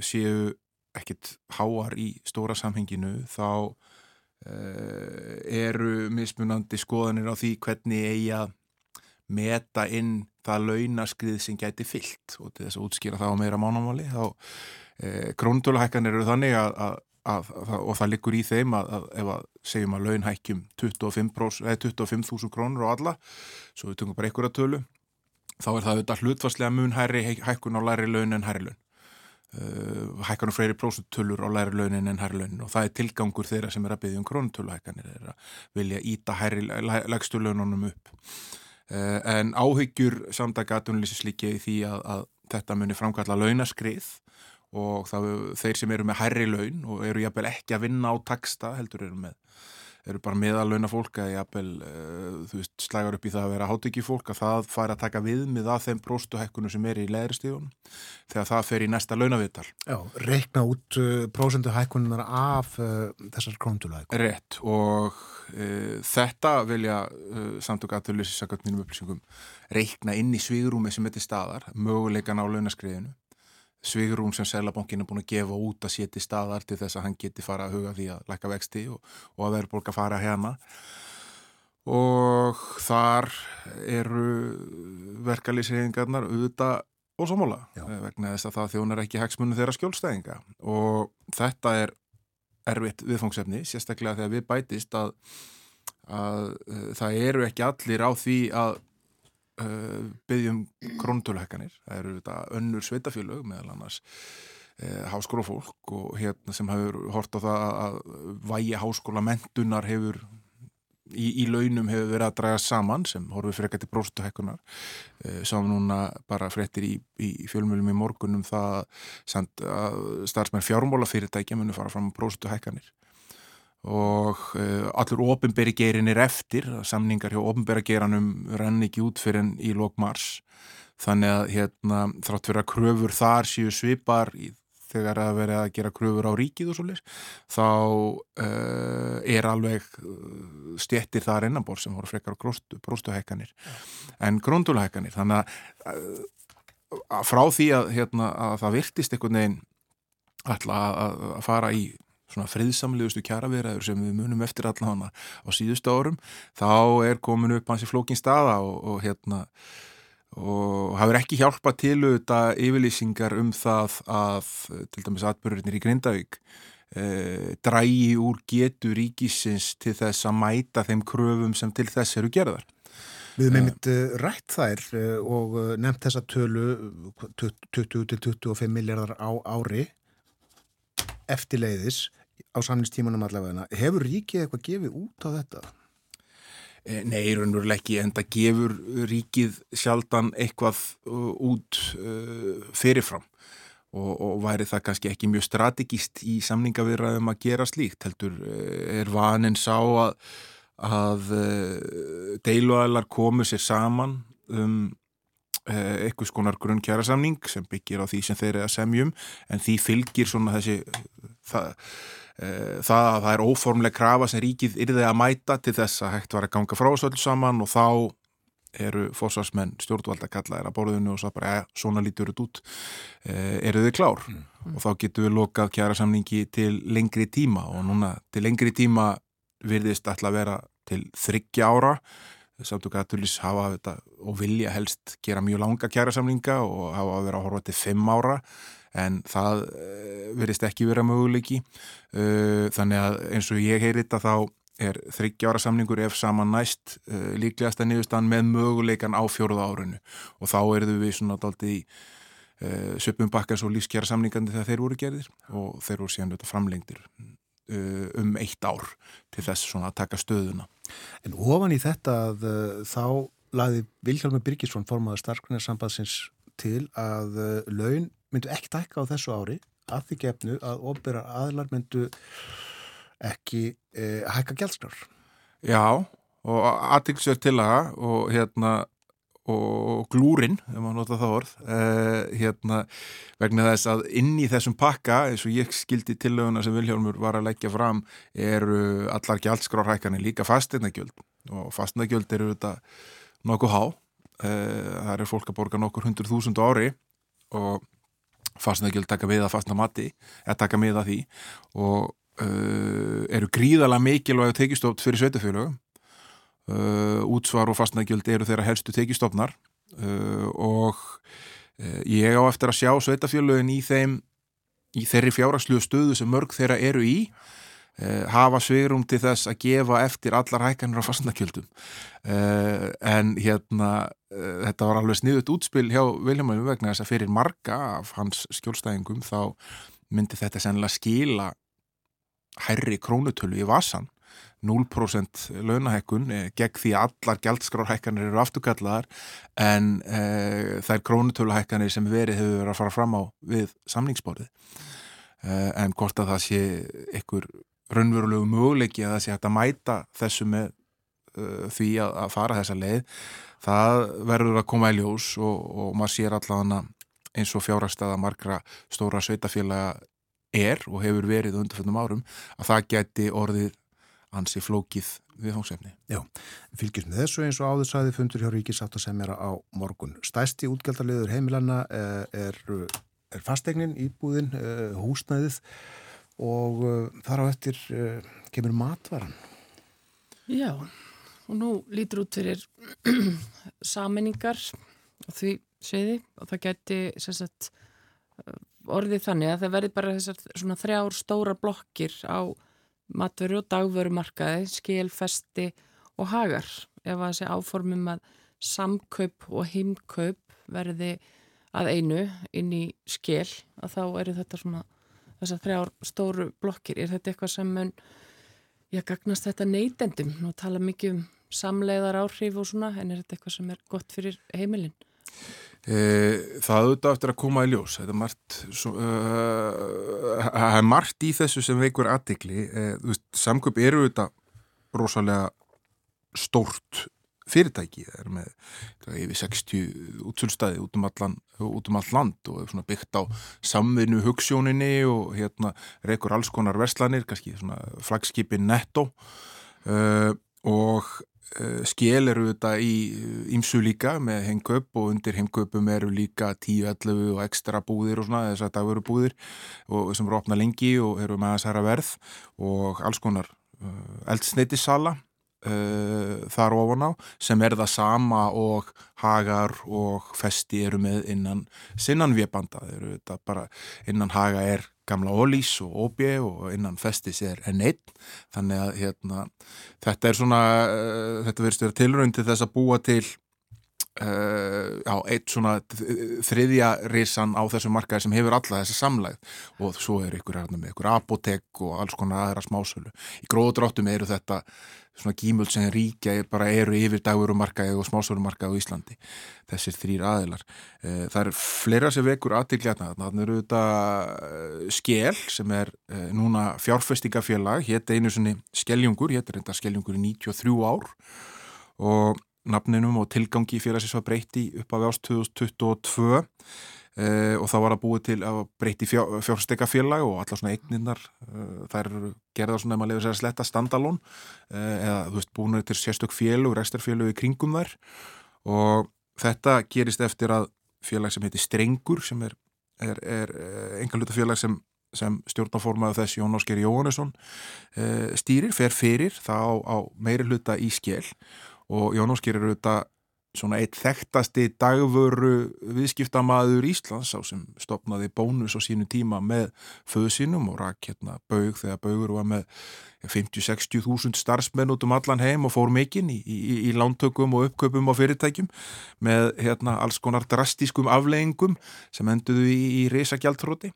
séu ekkit háar í stóra samhenginu þá uh, eru mismunandi skoðanir á því hvernig eigi að meta inn það launaskrið sem gæti fyllt. Og til þess að útskýra það á meira mánamáli þá uh, krónutöluhækkan eru þannig að, að, að, að og það liggur í þeim að ef að segjum að laun hækjum 25.000 25 krónur á alla svo við tungum bara einhverja tölu þá er það auðvitað hlutvarslega mun hæri hækkun á læri laun en hæri laun. uh, hækkanum fleiri prósutölur á læri launin en hæri launin og það er tilgangur þeirra sem er að byggja um krónutöluhækkanir er að vilja íta lægstu laununum upp. Uh, en áhyggjur samtaka aðunlýsins líka í því að, að þetta muni framkalla launaskrið og það, þeir sem eru með hærri laun og eru jafnvel ekki að vinna á taksta heldur eru með eru bara meðalöna fólk eða jafnvel, uh, þú veist, slægar upp í það að vera hátekki fólk að það fær að taka viðmið að þeim próstuhækkunum sem er í leðri stíðunum þegar það fer í næsta launavital. Já, reikna út uh, prósendu hækkunar af uh, þessar króntulækun. Rétt og þetta vilja samtök aðtöluðs sakast mínum upplýsingum reikna inn í svigrúmi sem þetta er staðar, möguleikan á launaskriðinu svigrúm sem Sælabankin er búin að gefa út að séti staðar til þess að hann geti fara að huga því að læka vexti og, og að verðbólka fara hérna og þar eru verkalýsreifingarnar auðvitað og sammála Já. eh, vegna þess að það þjónar ekki hagsmunum þeirra skjólstæðinga og þetta er erfitt viðfangsefni, sérstaklega þegar við bætist að, að uh, það eru ekki allir á því að uh, byggjum krónutölhækkanir, það eru þetta önnur sveitafélög meðal annars uh, háskólafólk og hérna sem hefur hort á það að vægi háskóla mentunar hefur í, í launum hefur verið að draga saman sem horfið frekar til bróstuhækkunar uh, sáum núna bara fréttir í, í fjölmjölum í morgunum það að starfsmenn fjármálafyrirtækja munu fara fram bróstuhækkanir og uh, allur ofinberi geirin er eftir, samningar hjá ofinbera geiranum renn ekki út fyrir en í lók mars. Þannig að hérna, þrátt fyrir að kröfur þar séu svipar í, þegar að vera að gera kröfur á ríkið og svolítið þá uh, er alveg uh, stjettir þar innanbor sem voru frekar á bróstuhækkanir en gróndulhækkanir þannig að, að frá því að, hérna, að það virtist einhvern veginn ætla að, að fara í svona friðsamlegustu kjaraverðaður sem við munum eftir allan á síðustu árum þá er komin upp hansi flókin staða og, og hérna og hafur ekki hjálpa til auðvitað yfirlýsingar um það að til dæmis atbyrjurnir í Grindavík eh, drægi úr getu ríkisins til þess að mæta þeim kröfum sem til þess eru gerðar. Við hefum einmitt uh, rætt þær uh, og nefnt þessa tölu 20-25 miljardar á ári eftirleiðis á samningstímanum allavega. Hefur ríkið eitthvað gefið út á þetta? Eh, Nei, raunveruleg ekki, en það gefur ríkið sjaldan eitthvað uh, út uh, fyrirfram og, og væri það kannski ekki mjög strategist í samningavirðaðum að gera slíkt, heldur uh, er vanin sá að, að uh, deiluælar komu sér saman um eitthvað skonar grunn kjæra samning sem byggir á því sem þeir eru að semjum en því fylgir svona þessi það Eh, það að það er óformleg krafa sem ríkið yrði að mæta til þess að hægt var að ganga frá þessu öll saman og þá eru fósvarsmenn stjórnvalda kallaðir að borðinu og svo bara, ja, svona lítur þetta út. Eh, eru þið klár? Mm. og þá getur við lokað kjæra samningi til lengri tíma og núna til lengri tíma virðist alltaf vera til þryggja ára samtök að tulis hafa þetta og vilja helst gera mjög langa kjæra samninga og hafa að vera að horfa til fimm ára en það uh, verðist ekki vera möguleiki. Uh, þannig að eins og ég heyri þetta þá er þryggjára samningur ef saman næst uh, líklegasta niðurstaðan með möguleikan á fjóruða árinu. Og þá erðu við svona daldið í söpum bakkans og lífskjara samningandi þegar þeir voru gerðir og þeir voru síðan framlengdir um eitt ár til þess að taka stöðuna En ofan í þetta að uh, þá laði Vilhjálmur Birgisson formaður starfsgrunarsambadsins til að uh, laun myndu ekki tækka á þessu ári að því gefnu að ofbera aðlar myndu ekki uh, hækka gjaldskrar. Já, og aðtilsverð til það og hérna og glúrin, ef maður nota það orð uh, hérna, vegna þess að inn í þessum pakka, eins og ég skildi tillöguna sem Vilhjálmur var að leggja fram eru allar gjaldskrárhækkanir líka fastegnagjöld og fastegnagjöld eru þetta nokkuð há. Uh, það er fólk að borga nokkur hundur þúsund ári og fastegnagjöld taka við að fastna mati eða taka með að því. Og uh, eru gríðalega mikilvæg tekistópt fyrir sveitafélögum Uh, útsvar og fastnægjöld eru þeirra helstu tekistofnar uh, og uh, ég á eftir að sjá sveitafjölögin í þeim í þeirri fjáraslu stöðu sem mörg þeirra eru í hafa svigrum til þess að gefa eftir allar hækkanir á fastnægjöldum en hérna þetta var alveg sniðut útspil hjá Viljámanum vegna þess að fyrir marga af hans skjólstæðingum þá myndi þetta sennilega skila hærri krónutölu í vasan 0% launahækkun eh, gegn því allar gjaldskrárhækkanir eru afturkallaðar en eh, þær krónutöluhækkanir sem verið hefur að fara fram á við samningsborðið. Eh, en hvort að það sé einhver raunverulegu möguleiki að það sé hægt að mæta þessu með uh, því að, að fara þessa leið það verður að koma í ljós og, og maður sér allavega eins og fjárhagstaða margra stóra sveitafélaga er og hefur verið undirfjöndum árum að það geti orðið ansi flókið viðfangsefni. Já, fylgjast með þessu eins og áður sæði fundur hjá Ríkisátt að semjara á morgun. Stæsti útgjaldaliður heimilanna eh, er, er fastegnin, íbúðin, eh, húsnæðið og eh, þar á eftir kemur matvaran. Já, og nú lítur út fyrir saminningar og því sviði og það geti sagt, orðið þannig að það verði bara þessar svona þrjár stóra blokkir á matveru og dagvörumarkaði, skilfesti og hagar. Ef að þessi áformum að samkaup og heimkaup verði að einu inn í skil að þá eru þetta svona þessar þrjár stóru blokkir. Er þetta eitthvað sem mun ég gagnast þetta neytendum? Nú tala mikið um samleiðar áhrif og svona en er þetta eitthvað sem er gott fyrir heimilin? E, það auðvitað eftir að koma í ljós. Það er margt, uh, er margt í þessu sem veikur aðtikli e, samköp eru auðvitað rosalega stórt fyrirtæki. Það er með hvað, yfir 60 útsölstæði út um út um all land og er byggt á samvinnu hugssjóninni og hérna reykur alls konar verslanir kannski flagskipin netto. Uh, og Eh, skél eru þetta í ímsu líka með hengköp og undir hengköpum eru líka 10-11 og ekstra búðir og svona þess að það eru búðir og sem eru opna lengi og eru með þess aðra verð og alls konar eldsneitisala uh, þar ofan á sem er það sama og hagar og festi eru með innan sinnan viðbanda, þetta bara innan haga er gamla Ólís og Óbje og innan festis er N1 þannig að hérna, þetta er svona uh, þetta verður stjórn tilrönd til þess að búa til Uh, já, eitt svona þriðja risan á þessu markaði sem hefur alla þessi samlæð og svo er ykkur hérna með ykkur apotek og alls konar aðra smásölu. Í gróðdráttum eru þetta svona gímöld sem ríkja bara eru yfir dagurumarkaði og smásölumarkaði á Íslandi. Þessir þrýr aðilar. Uh, það er fleira sem vekur aðtilgjarna þannig eru þetta uh, skel sem er núna fjárfestingafélag hétt einu svonni skeljungur hétt er þetta skeljungur í 93 ár. Og nafninum og tilgangi félagsins var breytti upp af ást 2022 eh, og þá var það búið til að breytti fjár, fjárstekafélag og allar svona eigninnar eh, þær eru gerðar svona ef maður lefur sér að sletta standalón eh, eða þú veist búin til sérstök félug, rekstarfélug í kringum þær. Og þetta gerist eftir að félag sem heitir Strengur sem er, er, er eh, engaluta félag sem sem stjórnaformaðu þess Jón Ásker Jóhannesson uh, stýrir, fer fyrir það á, á meiri hluta í skell og Jón Óskir eru þetta svona eitt þekktasti dagvöru viðskiptamaður Íslands á sem stopnaði bónus á sínu tíma með föðu sínum og rak hérna baug þegar baugur var með 50-60 þúsund starfsmenn út um allan heim og fór mikinn í, í, í lántökum og uppköpum á fyrirtækjum með hérna alls konar drastískum afleggingum sem enduðu í, í reysagjaltróti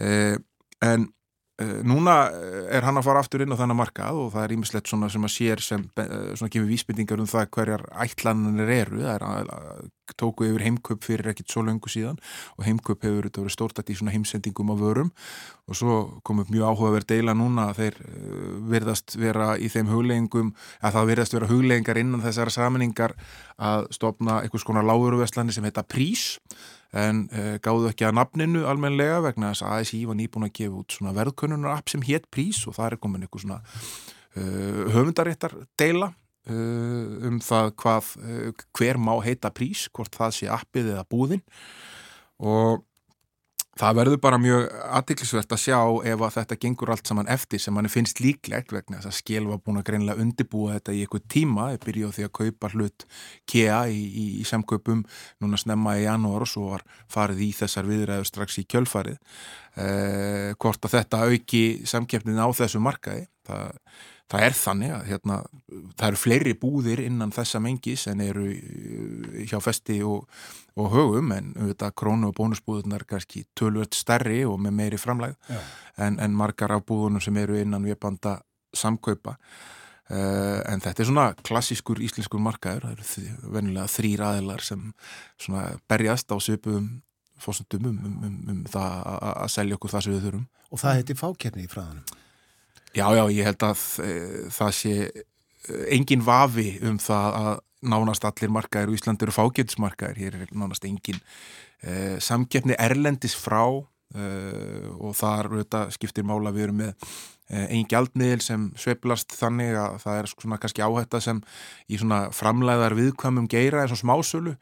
eh, en núna eh, er hann að fara aftur inn á þennan markað og það er ímislegt svona sem að sér sem eh, svona gefur vísbyttingar um það hverjar ætlananir eru, það er að tóku yfir heimköp fyrir ekkit svo löngu síðan og heimköp hefur verið stórtætt í svona heimsendingum á vörum og svo kom upp mjög áhugaverð deila núna að þeir virðast vera í þeim hugleggingum, að það virðast vera hugleggingar innan þessara saminningar að stopna einhvers konar láguruvestlani sem heita Prís en uh, gáðu ekki að nafninu almenlega vegna þess að ASI var nýbúin að gefa út svona verðkönnunar app sem hétt prís og það er komin eitthvað svona uh, höfundaréttar deila uh, um það hvað hver má heita prís, hvort það sé appið eða búðin. Og Það verður bara mjög aðtiklisvert að sjá ef að þetta gengur allt saman eftir sem manni finnst líklegt vegna þess að skil var búin að greinlega undibúa þetta í eitthvað tíma, ég byrju á því að kaupa hlut KEA í, í, í samkaupum núna snemma í janúar og svo var farið í þessar viðræður strax í kjölfarið. Eh, hvort að þetta auki samkeppnin á þessu markaði það það er þannig að hérna, það eru fleiri búðir innan þessa mengis en eru uh, hjá festi og, og högum en auðvitað krónu og bónusbúðunar kannski tölvöld stærri og með meiri framlæg en, en margar af búðunum sem eru innan við banda samkaupa. Uh, en þetta er svona klassískur íslenskur markaður, það eru venilega þrýr aðilar sem berjast á söpum fórsöndum um, um, um, um það að selja okkur það sem við þurfum. Og það heiti fákerni í fræðanum Já, já, ég held að e, það sé e, engin vafi um það að nánast allir markaðir og Ísland eru fágætismarkaðir, hér er nánast engin e, samkeppni erlendis frá e, og þar auðvitað, skiptir mála við erum með einn gjaldmiðil sem sveplast þannig að það er svona kannski áhætta sem í svona framleiðar viðkvæmum geira eins og smásölu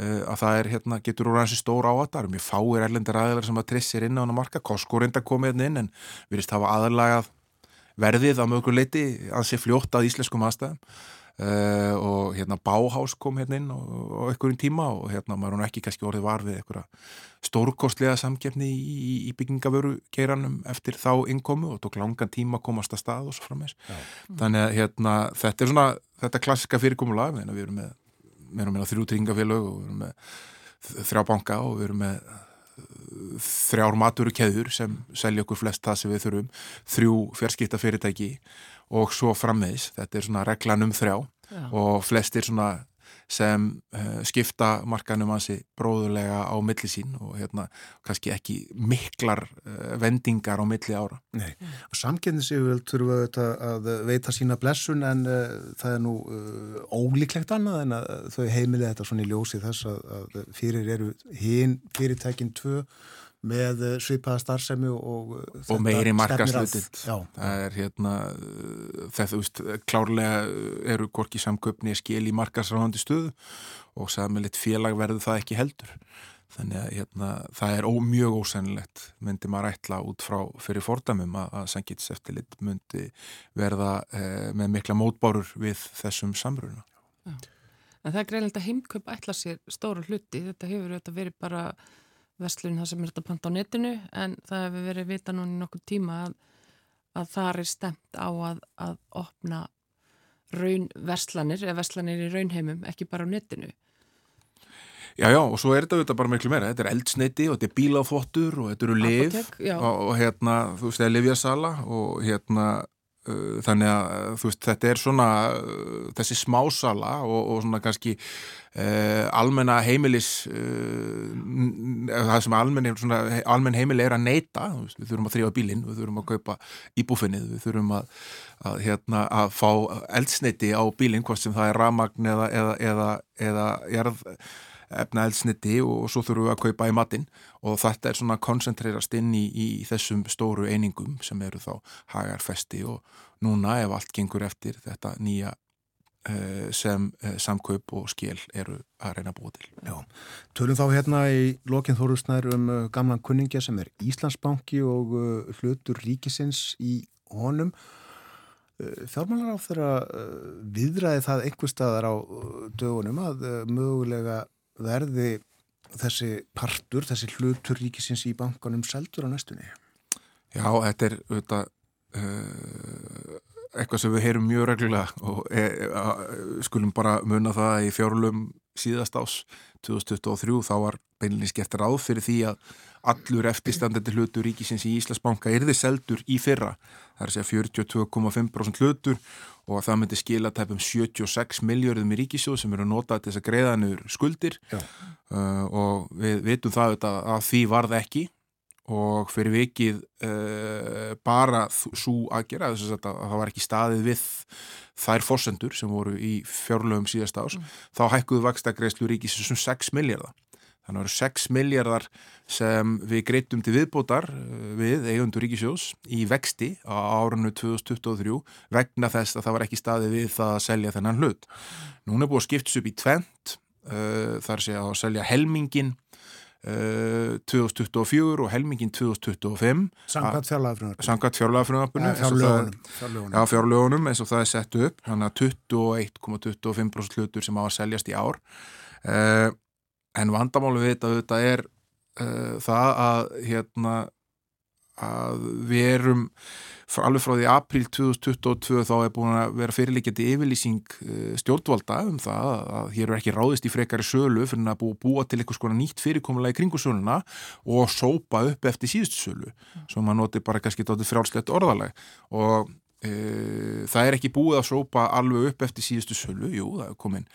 að það er hérna, getur úr hansi stór áhættar mjög fáir erlendir aðeinar sem að trissir inn á hana marka, Costco reynda komið hérna inn en virðist hafa aðalagað verðið á mögur leiti að sé fljótt að íslenskum aðstæðum uh, og hérna Báhás kom hérna inn og einhverjum tíma og hérna maður hún ekki kannski orðið var við einhverja stórkostlega samkeppni í, í, í byggingavöru geiranum eftir þá innkomu og tók langan tíma að komast að stað og svo frammeins. Þannig að hérna þetta er svona, þetta klassiska fyrirkomulag við erum með, erum með þrjú tryggingafélög og við erum með þrjá banka og við erum með þrjár maturu keður sem selja okkur flest það sem við þurfum þrjú fjarskipta fyrirtæki og svo frammeðis, þetta er svona reglan um þrjá Já. og flestir svona sem uh, skipta markanum hansi bróðulega á milli sín og hérna kannski ekki miklar uh, vendingar á milli ára. Nei, og samkynningsyfirvöld þurfa auðvitað að veita sína blessun en uh, það er nú uh, ólíklegt annað en að þau heimilega þetta svona í ljósi þess að, að fyrir eru hinn fyrirtækinn tvö með uh, svipaða starfsemi og, uh, og meiri Já, það er hérna þetta, þú veist, klárlega eru hvorki samköpni skil í markasráðandi stöðu og samilitt félag verður það ekki heldur. Þannig að hérna, það er ó, mjög ósennilegt myndi maður ætla út frá fyrir fordamum að, að Sankits eftirlit myndi verða eh, með mikla mótbárur við þessum samruna. En það er greinlega að heimkaup ætla sér stóra hluti. Þetta hefur þetta verið bara vestlun það sem er þetta panta á netinu en það hefur verið vita núna í nokkuð tíma að, að það er stemt á að, að opna raun verslanir eða verslanir í raunheimum, ekki bara á netinu. Já, já, og svo er þetta auðvitað bara miklu meira þetta er eldsneiti og þetta er bílafottur og þetta eru liv og, og hérna, þú veist, það er livjasala og hérna þannig að, þú veist, þetta er svona uh, þessi smásala og, og svona kannski uh, almenna heimilis uh, það sem almenn, svona, almenn heimili er að neyta, við þurfum að þrjóða bílinn við þurfum að kaupa íbúfinnið við þurfum að, að, hérna, að fá eldsneiti á bílinn, hvort sem það er ramagn eða, eða, eða, eða efna eldsniti og svo þurfum við að kaupa í matinn og þetta er svona koncentrerast inn í, í þessum stóru einingum sem eru þá hagarfesti og núna ef allt gengur eftir þetta nýja eh, sem eh, samkaup og skil eru að reyna að búa til. já. Tölum þá hérna í lokin Þórusnær um uh, gamlan kunningja sem er Íslandsbanki og hlutur ríkisins í honum. Fjármálar á þeirra viðræði það einhver staðar á dögunum að mögulega verði þessi partur, þessi hlutur ríkisins í bankanum seldur á næstunni. Já, þetta er auðvitað uh, eitthvað sem við heyrum mjög reglulega og e, a, skulum bara muna það að í fjárlum síðast ás 2023 þá var beinlinni skert ráð fyrir því að allur eftirstandandi hlutur ríkisins í Íslandsbanka yrði seldur í fyrra. Það er að segja 42,5% hlutur og að það myndi skila tæpum 76 miljörðum í ríkisjóð sem eru notað til þess að greiða niður skuldir. Uh, og við vitum það að því varð ekki og fyrir vikið uh, bara svo að gera þess að það var ekki staðið við þær forsendur sem voru í fjárlögum síðast ás, þá hækkuðu vakstakreislu ríkisins um 6 miljardar þannig að það eru 6 miljardar sem við greitum til viðbótar uh, við eigundur ríkisjós í vexti á árunnu 2023 vegna þess að það var ekki staðið við það að selja þennan hlut. Núna er búið að skiptis upp í tvent uh, þar sé að selja helmingin uh, 2024 og helmingin 2025 Samkvæmt fjárlagafröðunar. samkvæmt fjárlagafröðunum. Fjárlögunum. Já, fjárlögunum eins og það er sett upp þannig að 21,25% hlutur sem á að seljast í ár uh, en vandamálu við þetta auðvitað er uh, það að hérna að við erum alveg frá því apríl 2022 þá er búin að vera fyrirlikjandi yfirlýsing uh, stjórnvalda um það að, hér er ekki ráðist í frekari sölu fyrir að búa, búa til eitthvað skona nýtt fyrirkomulega í kringu söluna og sópa upp eftir síðustu sölu svo maður noti bara kannski tótið frjálslegt orðaleg og e, það er ekki búið að sópa alveg upp eftir síðustu sölu, jú, það er komin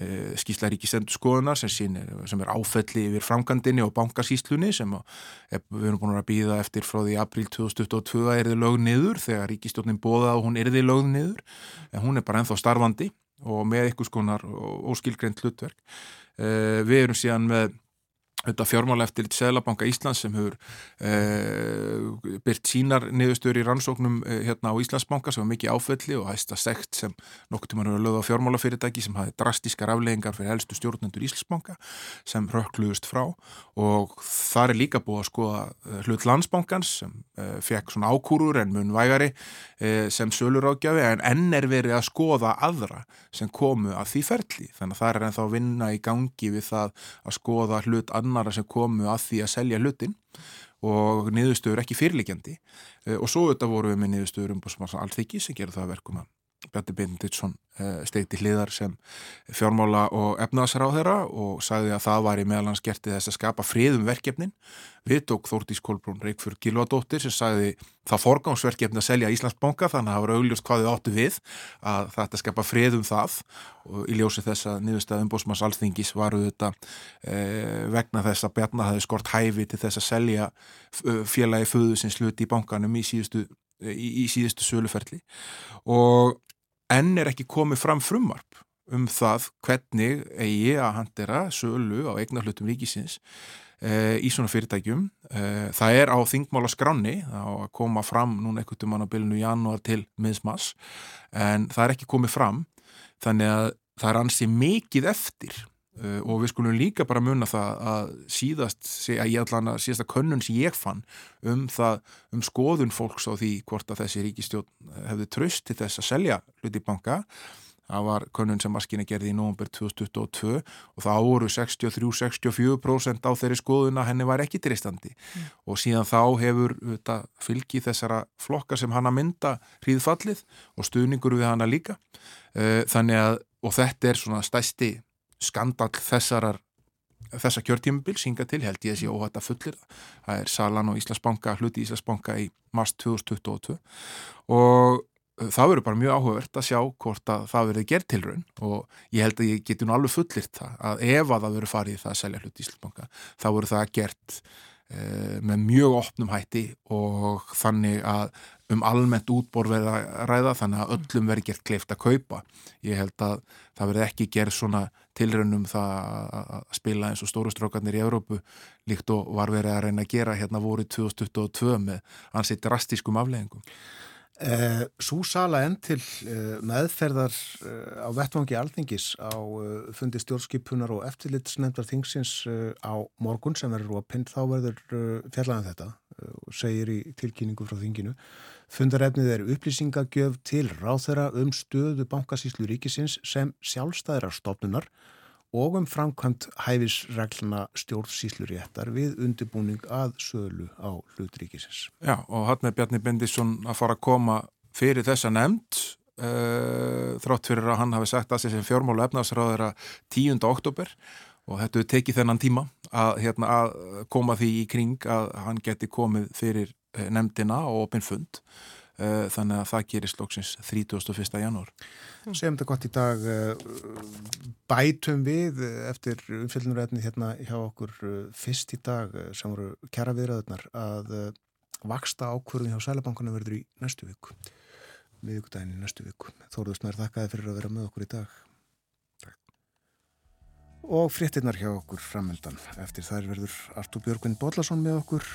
e, skýrsla ríkisendur skoðunar sem, sýnir, sem er áfelli yfir framkandinni og bankasýslunni sem ef, við erum búin að býða eftir frá því april 2022 er þið lög niður þegar ríkistjórnin bóða og hún er þið lög niður en hún er bara ennþá starfandi og með ykkur skonar óskilgreint hlutverk. E, við erum síðan með Þetta fjármála eftir Sælabanka Íslands sem hefur eh, byrt sínar niðurstöður í rannsóknum eh, hérna á Íslandsbanka sem var mikið áfelli og hægsta sekt sem nokkur tíma hefur lögð á fjármálafyrirtæki sem hafi drastískar afleggingar fyrir helstu stjórnendur Íslandsbanka sem rökkluðust frá. Og þar er líka búið að skoða eh, hlut landsbankans sem eh, fekk svona ákúrur en mun vægari eh, sem sölur ágjafi en enn er verið að skoða aðra sem komu að því ferli. Þannig að það er ennþá annara sem komu að því að selja hlutin og niðurstöður ekki fyrirlegjandi og svo þetta voru við með niðurstöður um allþykki sem gerur það verkum að Bjarni Binditsson eh, steigti hliðar sem fjármála og efnaðsráð þeirra og sagði að það var í meðalans gerti þess að skapa friðum verkefnin. Við tók Þórtís Kolbrún Reykjörg Gilvadóttir sem sagði það forgámsverkefni að selja Íslandsbanka þannig að það var augljóst hvað þið áttu við að þetta skapa friðum það. Og í ljósi þess að niðurstað umbósmanns alþingis varu þetta eh, vegna þess að Bjarni hafi skort hæfi til þess að selja félagi föðu sem sluti í bankanum í síðustu í, í síðustu söluferli og enn er ekki komið fram frumvarp um það hvernig eigi að handera sölu á eignar hlutum ríkisins e, í svona fyrirtækjum. E, það er á þingmála skranni að koma fram núna ekkert um hann á bylunu janúar til miðsmass en það er ekki komið fram þannig að það er ansið mikið eftir Uh, og við skulum líka bara munna það að síðast, að ég allan að síðasta könnun sem ég fann um það um skoðun fólks á því hvort að þessi ríkistjón hefði tröst til þess að selja hluti banka. Það var könnun sem maskinni gerði í nógumber 2022 og það voru 63-64% á þeirri skoðun að henni var ekki tristandi mm. og síðan þá hefur þetta, fylgið þessara flokka sem hann að mynda hríðfallið og stuðningur við hana líka. Uh, þannig að, og þetta er svona stæsti skandal þessarar þessa kjörtímabil synga til held ég að sé óhætt að fullir. Það er Salan og Íslandsbanka hluti Íslandsbanka í mars 2022 og það verður bara mjög áhugavert að sjá hvort að það verður gert til raun og ég held að ég geti nú alveg fullirt það að ef að það verður farið það að selja hluti Íslandsbanka þá verður það gert Eh, með mjög opnum hætti og þannig að um almennt útbor verða að ræða þannig að öllum verði gert kleift að kaupa ég held að það verði ekki gerð svona tilrönnum það að spila eins og stórustrákarnir í Európu líkt og var verið að reyna að gera hérna voru 2022 með ansið drastískum afleggingum Eh, Sú sala enn til eh, meðferðar eh, á vettvangi alþingis á eh, fundi stjórnskipunar og eftirlitsnefndar þingsins eh, á morgun sem verður opinn þá verður eh, fjallaðan um þetta og segir í tilkynningu frá þinginu. Fundarefnið er upplýsingagjöf til ráþera um stöðu bankasíslu ríkisins sem sjálfstæðra stofnunar og um framkvæmt hæfisregluna stjórnsýsluréttar við undibúning að sölu á hlutríkisins. Já, og hann með Bjarni Bendisson að fara að koma fyrir þessa nefnd uh, þrátt fyrir að hann hafi sagt að þessi fjármálu efnaðsráður að 10. oktober og þetta er tekið þennan tíma að, hérna, að koma því í kring að hann geti komið fyrir nefndina og opinn fund uh, þannig að það gerir slóksins 31. janúar. Segjum þetta gott í dag eh, bætum við eftir umfjöldunræðinni hérna hjá okkur eh, fyrst í dag eh, sem voru kjara viðræðunar að vaksta ákvörðin hjá Sælabankunum verður í næstu viku viðugdægin í næstu viku Þóruður Snær þakkaði fyrir að vera með okkur í dag. Og fréttinnar hjá okkur framöndan eftir þær verður Artur Björgvin Bodlason með okkur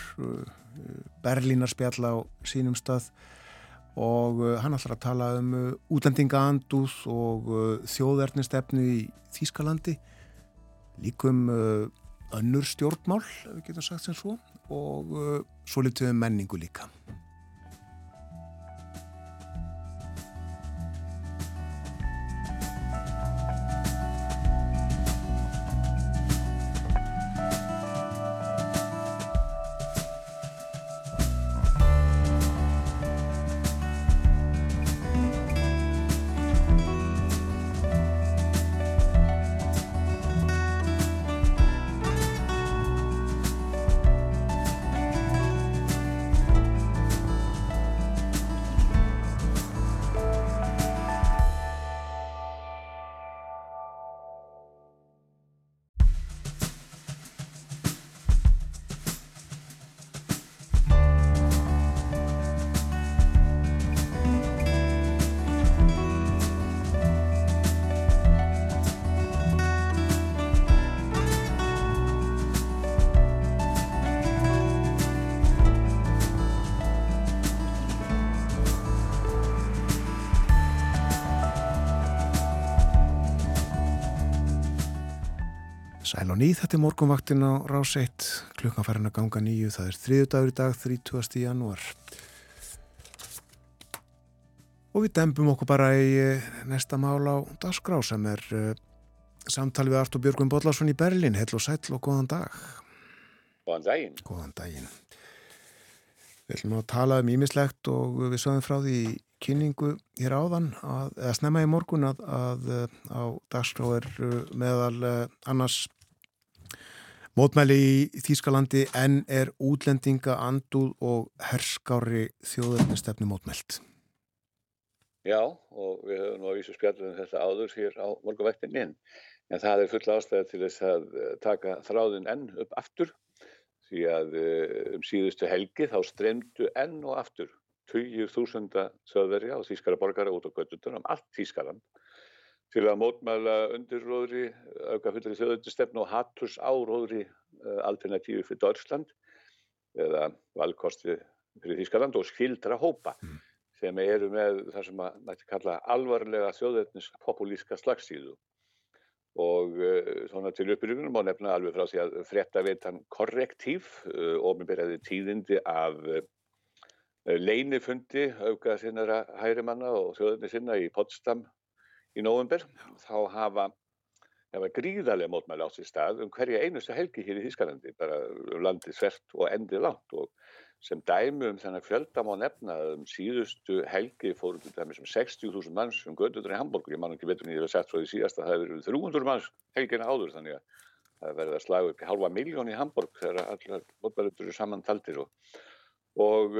Berlínarspjall á sínum stað og uh, hann ætlar að tala um uh, útlendingaandúð og uh, þjóðverðnistefnu í Þýskalandi líkum önnur stjórnmál, ef við getum sagt sem svo og svo litum við menningu líka Sæl og nýð, þetta er morgunvaktin á rás 1, klukkan farin að ganga nýju, það er þriðu dagur í dag, 30. janúar. Og við dembum okkur bara í eh, næsta mál á dagskrá sem er uh, samtal við Artur Björgum Bodlarsson í Berlin, hell og sæl og góðan dag. Góðan daginn. Góðan daginn. Við ætlum að tala um ímislegt og við sögum frá því kynningu hér áðan, að, eða snemma í morgun að, að eh, á dagskrá er meðal annars mótmæli í Þýskalandi en er útlendinga andúð og herskári þjóðarnistefni mótmælt. Já, og við höfum nú að vísu spjallum þetta áður hér á morgunvektinni en, en það er full ástæða til þess að eh, taka þráðin enn upp aftur því að eh, um síðustu helgi þá streymdu enn og aftur 20.000 þjóðverja og þýskara borgara út á göttutur um allt Þýskaland til að mótmæla undirróðri, auka fullri þjóðundistefn og hatturs áróðri uh, alternatífi fyrir Dörsland eða valkosti fyrir Þýskaland og skildra hópa mm. sem eru með það sem að mætti kalla alvarlega þjóðveitnis populíska slagsíðu og uh, svona til uppbyrjunum og nefna alveg frá því að frétta veitan korrektív uh, og mér byrjaði tíðindi af leinifundi auka sinnara hærimanna og þjóðveitni sinna í Potsdam í nóvember þá hafa, hafa gríðarlega mótmæli á því stað um hverja einustu helgi hér í Þískalandi bara um landið svert og endið langt. Og sem dæmi um þennan fjölda má nefna um síðustu helgi fórum til dæmis um 60.000 manns um gödutur í Hamburg, ég man ekki en ég hef sett svo því síðast að það hefur verið 300 manns helgina áður þannig að það verður að slaga upp halva miljón í Hamburg þegar allar mótmælutur eru samantaldir og, og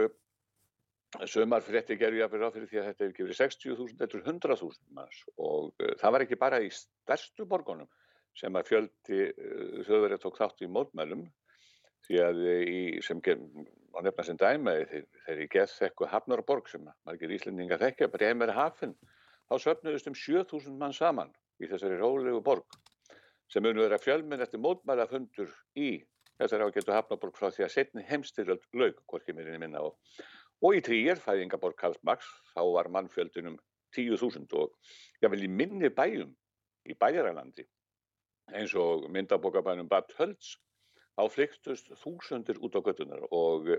Sumar frétti gerði ég að fyrir á fyrir því að þetta hefur ekki verið 60.000, þetta er 100.000 manns. Og uh, það var ekki bara í stærstu borgunum sem að fjöldi uh, þjóðverið tók þátt í mótmælum því að í, sem á nefna sem dæmi þegar ég gett þekku Hafnarborg sem margir íslendinga þekkja, Bremer Hafn, þá söfnuðust um 7.000 mann saman í þessari rólegu borg sem munu vera fjölminn eftir mótmælafundur í þessari ágættu Hafnarborg frá því að setni heimstyrjöld laug, hvorki mér í og Og í tríir, fæðingaborg Karls Marx, þá var mannfjöldunum 10.000 og ég vil í minni bæjum í bæjarælandi eins og myndabokabænum Bad Hölds á flyktust þúsundir út á göttunar og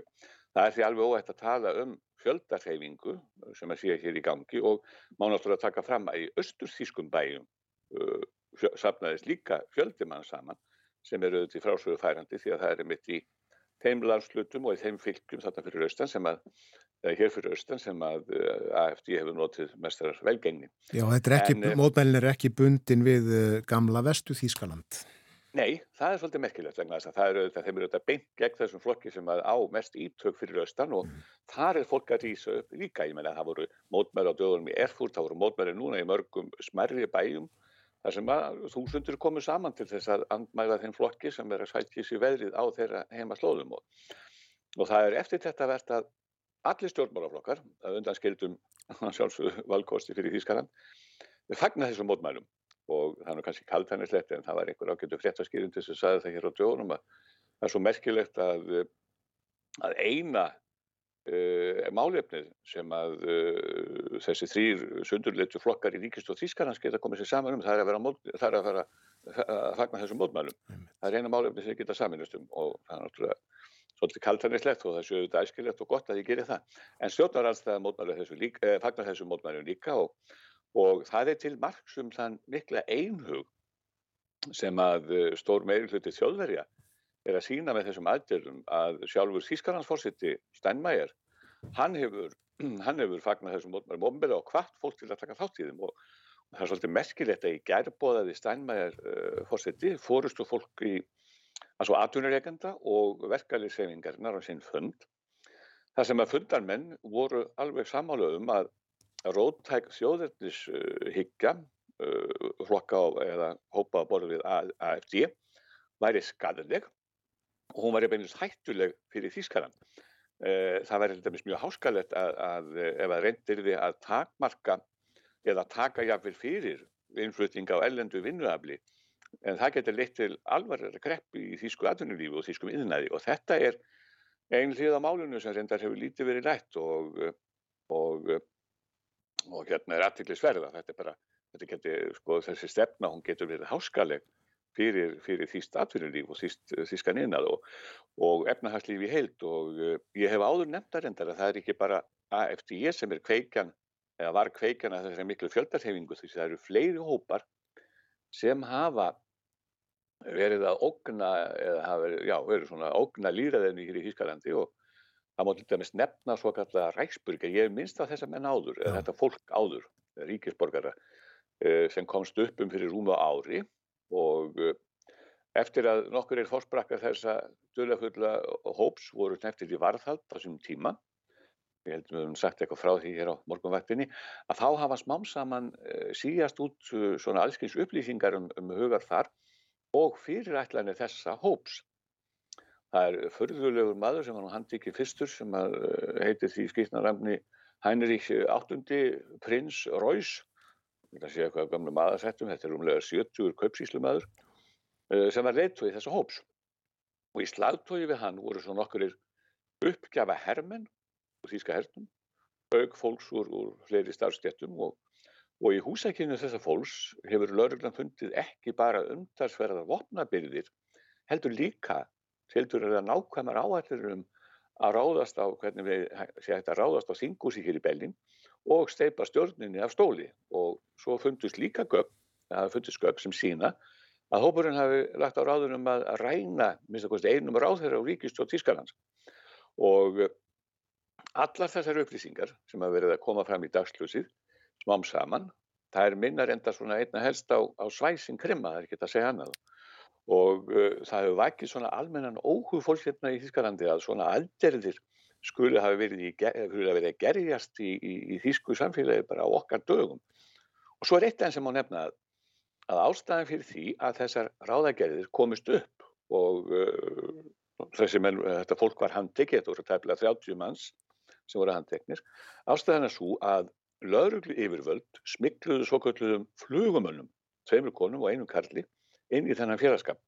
það er því alveg óætt að tala um fjöldarhefingu sem að sé hér í gangi og má náttúrulega taka fram að í austurþískum bæjum uh, sapnaðist líka fjöldimann saman sem eru auðvitað frásögu færandi því að það er mitt í þeim landslutum og í þeim fylgjum þarna fyrir austan sem að, hér fyrir austan sem að uh, AFD hefur notið mestrar velgengni. Já, þetta er ekki, en, mótmælin er ekki bundin við gamla vestu Þískaland. Nei, það er svolítið merkilegt vegna þess að það eru auðvitað, þeim eru auðvitað beint gegn þessum flokki sem að á mest ítök fyrir austan og mm. þar er fólk að rýsa upp líka, ég menna það voru mótmæli á döðunum í Erfurt, það voru mótmæli núna í mörgum smerri bæjum þar sem að þúsundur komu saman til þess að andmæla þeim flokki sem er að sætja sér veðrið á þeirra heima slóðum og, og það er eftir þetta verðt að allir stjórnmálaflokkar, að undan skildum sjálfsögðu valkosti fyrir við fagnar þessum mótmælum. Og það er kannski kaltænislegt en það var einhver ágættu fréttaskýrin til þess að sagði það hér á djónum að það er svo merkilegt að, að eina málefnið sem að uh, þessi þrýr sundurleitu flokkar í ríkist og þýskarhans geta komið sér saman um. Það er að vera mót, það er að, vera, að fagna þessum mótmælum. Mm. það er eina málefnið sem geta saminast um og það er náttúrulega svolítið kaltanislegt og það séu þetta æskilegt og gott að ég gerir það. En stjórnarallstæða þessu eh, fagnar þessum mótmælum líka og og það er til margsum þann mikla einhug sem að eh, stór meiri hluti þjóðverja er að sína með þessum aðgerðum að sjálfur Þískarlandsforsiti Steinmeier, hann hefur, hann hefur fagnat þessum ofnbæða og hvart fólk til að taka þátt í þeim og, og það er svolítið merkilegt að í gærbóðaði Steinmeier uh, fórsiti fórustu fólk í altså atvinnureikenda og verkefliðssefingarnar á sinn fund þar sem að fundarmenn voru alveg samála um að róttæk þjóðverðnishyggja uh, flokka eða hópa að borða við AFD væri skadaleg og hún væri beinist hættuleg fyrir Þískaland. Uh, það væri mjög háskalett að, að ef að reyndir við að takmarka eða taka jáfnvel fyrir innflutning á ellendu vinnuafli. En það getur leitt til alvarlega grepp í þýsku atvinnulífi og þýskum innæði og þetta er einn hlið á málunum sem reyndar hefur lítið verið rætt og, og og hérna er aðtiklisverða þetta er bara, þetta getur, sko þessi stefna hún getur verið háskaleg fyrir, fyrir þýst atvinnulíf og þýst, þýskan innað og, og efnahagslíf í heild og uh, ég hef áður nefnda reyndar að það er ekki bara AFDE sem er kveikjan eða var kveikjan að þessari miklu fjöldarhefingu því það eru fleiri hópar sem hafa verið að ógna eða hafa verið, já, verið svona ógna líraðinni hér í Þýskalandi og það má til dæmis nefna svo kallega ræksburger, ég minnst að þessa menn áður, þetta fólk áður, ríkisborgara, eh, sem komst upp um fyrir rúma ári og eh, eftir að nokkur er fórsprakka þessa dölafulla hóps voru neftir í varðhald á þessum tíma, ég held að við höfum sagt eitthvað frá því hér á morgunvaktinni, að þá hafa smám saman eh, síjast út eh, svona allskins upplýsingar um, um hugar þar og fyrirætlanir þessa hóps. Það er förðulegur maður sem nú handikið fyrstur sem heitir því skýtnaramni Heinrich VIII prins Reuss. Ég ætla að segja hvað gamla maðursettum, þetta er umlega 70 kaupsíslu maður sem var leiðtói þessa hóps. Og í slagtói við hann voru svo nokkurir uppgjafa hermenn úr þýska hernum, auk fólks úr, úr fleiri starfstjættum og, og í húsækinu þessa fólks hefur lauruglan fundið ekki bara umtalsverðar vopnabyrðir, heldur líka heldur er það nákvæmar áætlir um að ráðast á, hvernig við sé hægt að ráðast á þingúsi hér í Bellin og steipa stjórninni af stóli. Og svo fundust líka gögn, það fundist gögn sem sína að hópurinn hafi lagt á ráðunum að ræna minnst að kosti einum ráðherra á ríkistjóð Tískalands og eh, allar þessar upplýsingar sem hafa verið að koma fram í dagsljósið smám saman, það er minna reynda svona einna helst á, á svæsin krimma, það er ekki að segja annað. Og uh, það hefur vakið svona almennan óhug fólks hérna í Þískalandi að svona alderðir skuli hafi verið, í, verið að gerjast í, í, í þýsku samfélagi bara á okkar dögum. Og svo er eitt enn sem má nefna að, að ástæðan fyrir því að þessar ráðagerðir komist upp og uh, þessi menn, þetta fólk var handtekið, þetta voru tæpilega 30 manns sem voru handteknir, ástæðan er svo að lögreglu yfirvöld smikluðu svo kalluðum flugumönnum, tveimur konum og einum karli, inn í þennan félagskap.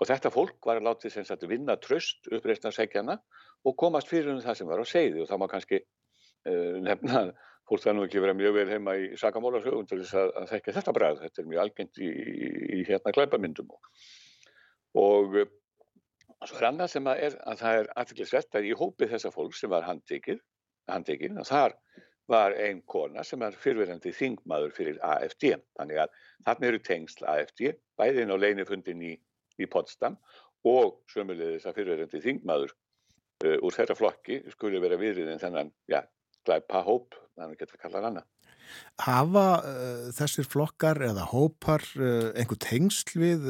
Og þetta fólk var að látið sem sagt vinna tröst uppreistnarsækjana og komast fyrir um það sem var á segði og það má kannski uh, nefna að fólk það nú ekki vera mjög vel heima í sakamólasögun til þess að, að þekka þetta bræð. Þetta er mjög algengt í, í, í hérna glæpamyndum. Og, svo er annað sem að, er, að það er aðtillisvert að í hópi þessa fólk sem var handtekið, handtekið að þar var ein kona sem er fyrverandi þingmaður fyrir AFD. Þannig að þarna eru tengsl AFD, bæðin á leinifundin í, í Potsdam og sömulegðis að fyrverandi þingmaður uh, úr þeirra flokki skuli vera viðriðin þennan, já, glæpa hóp, þannig getur að kalla hann annað. Hafa uh, þessir flokkar eða hópar uh, einhver tengsl við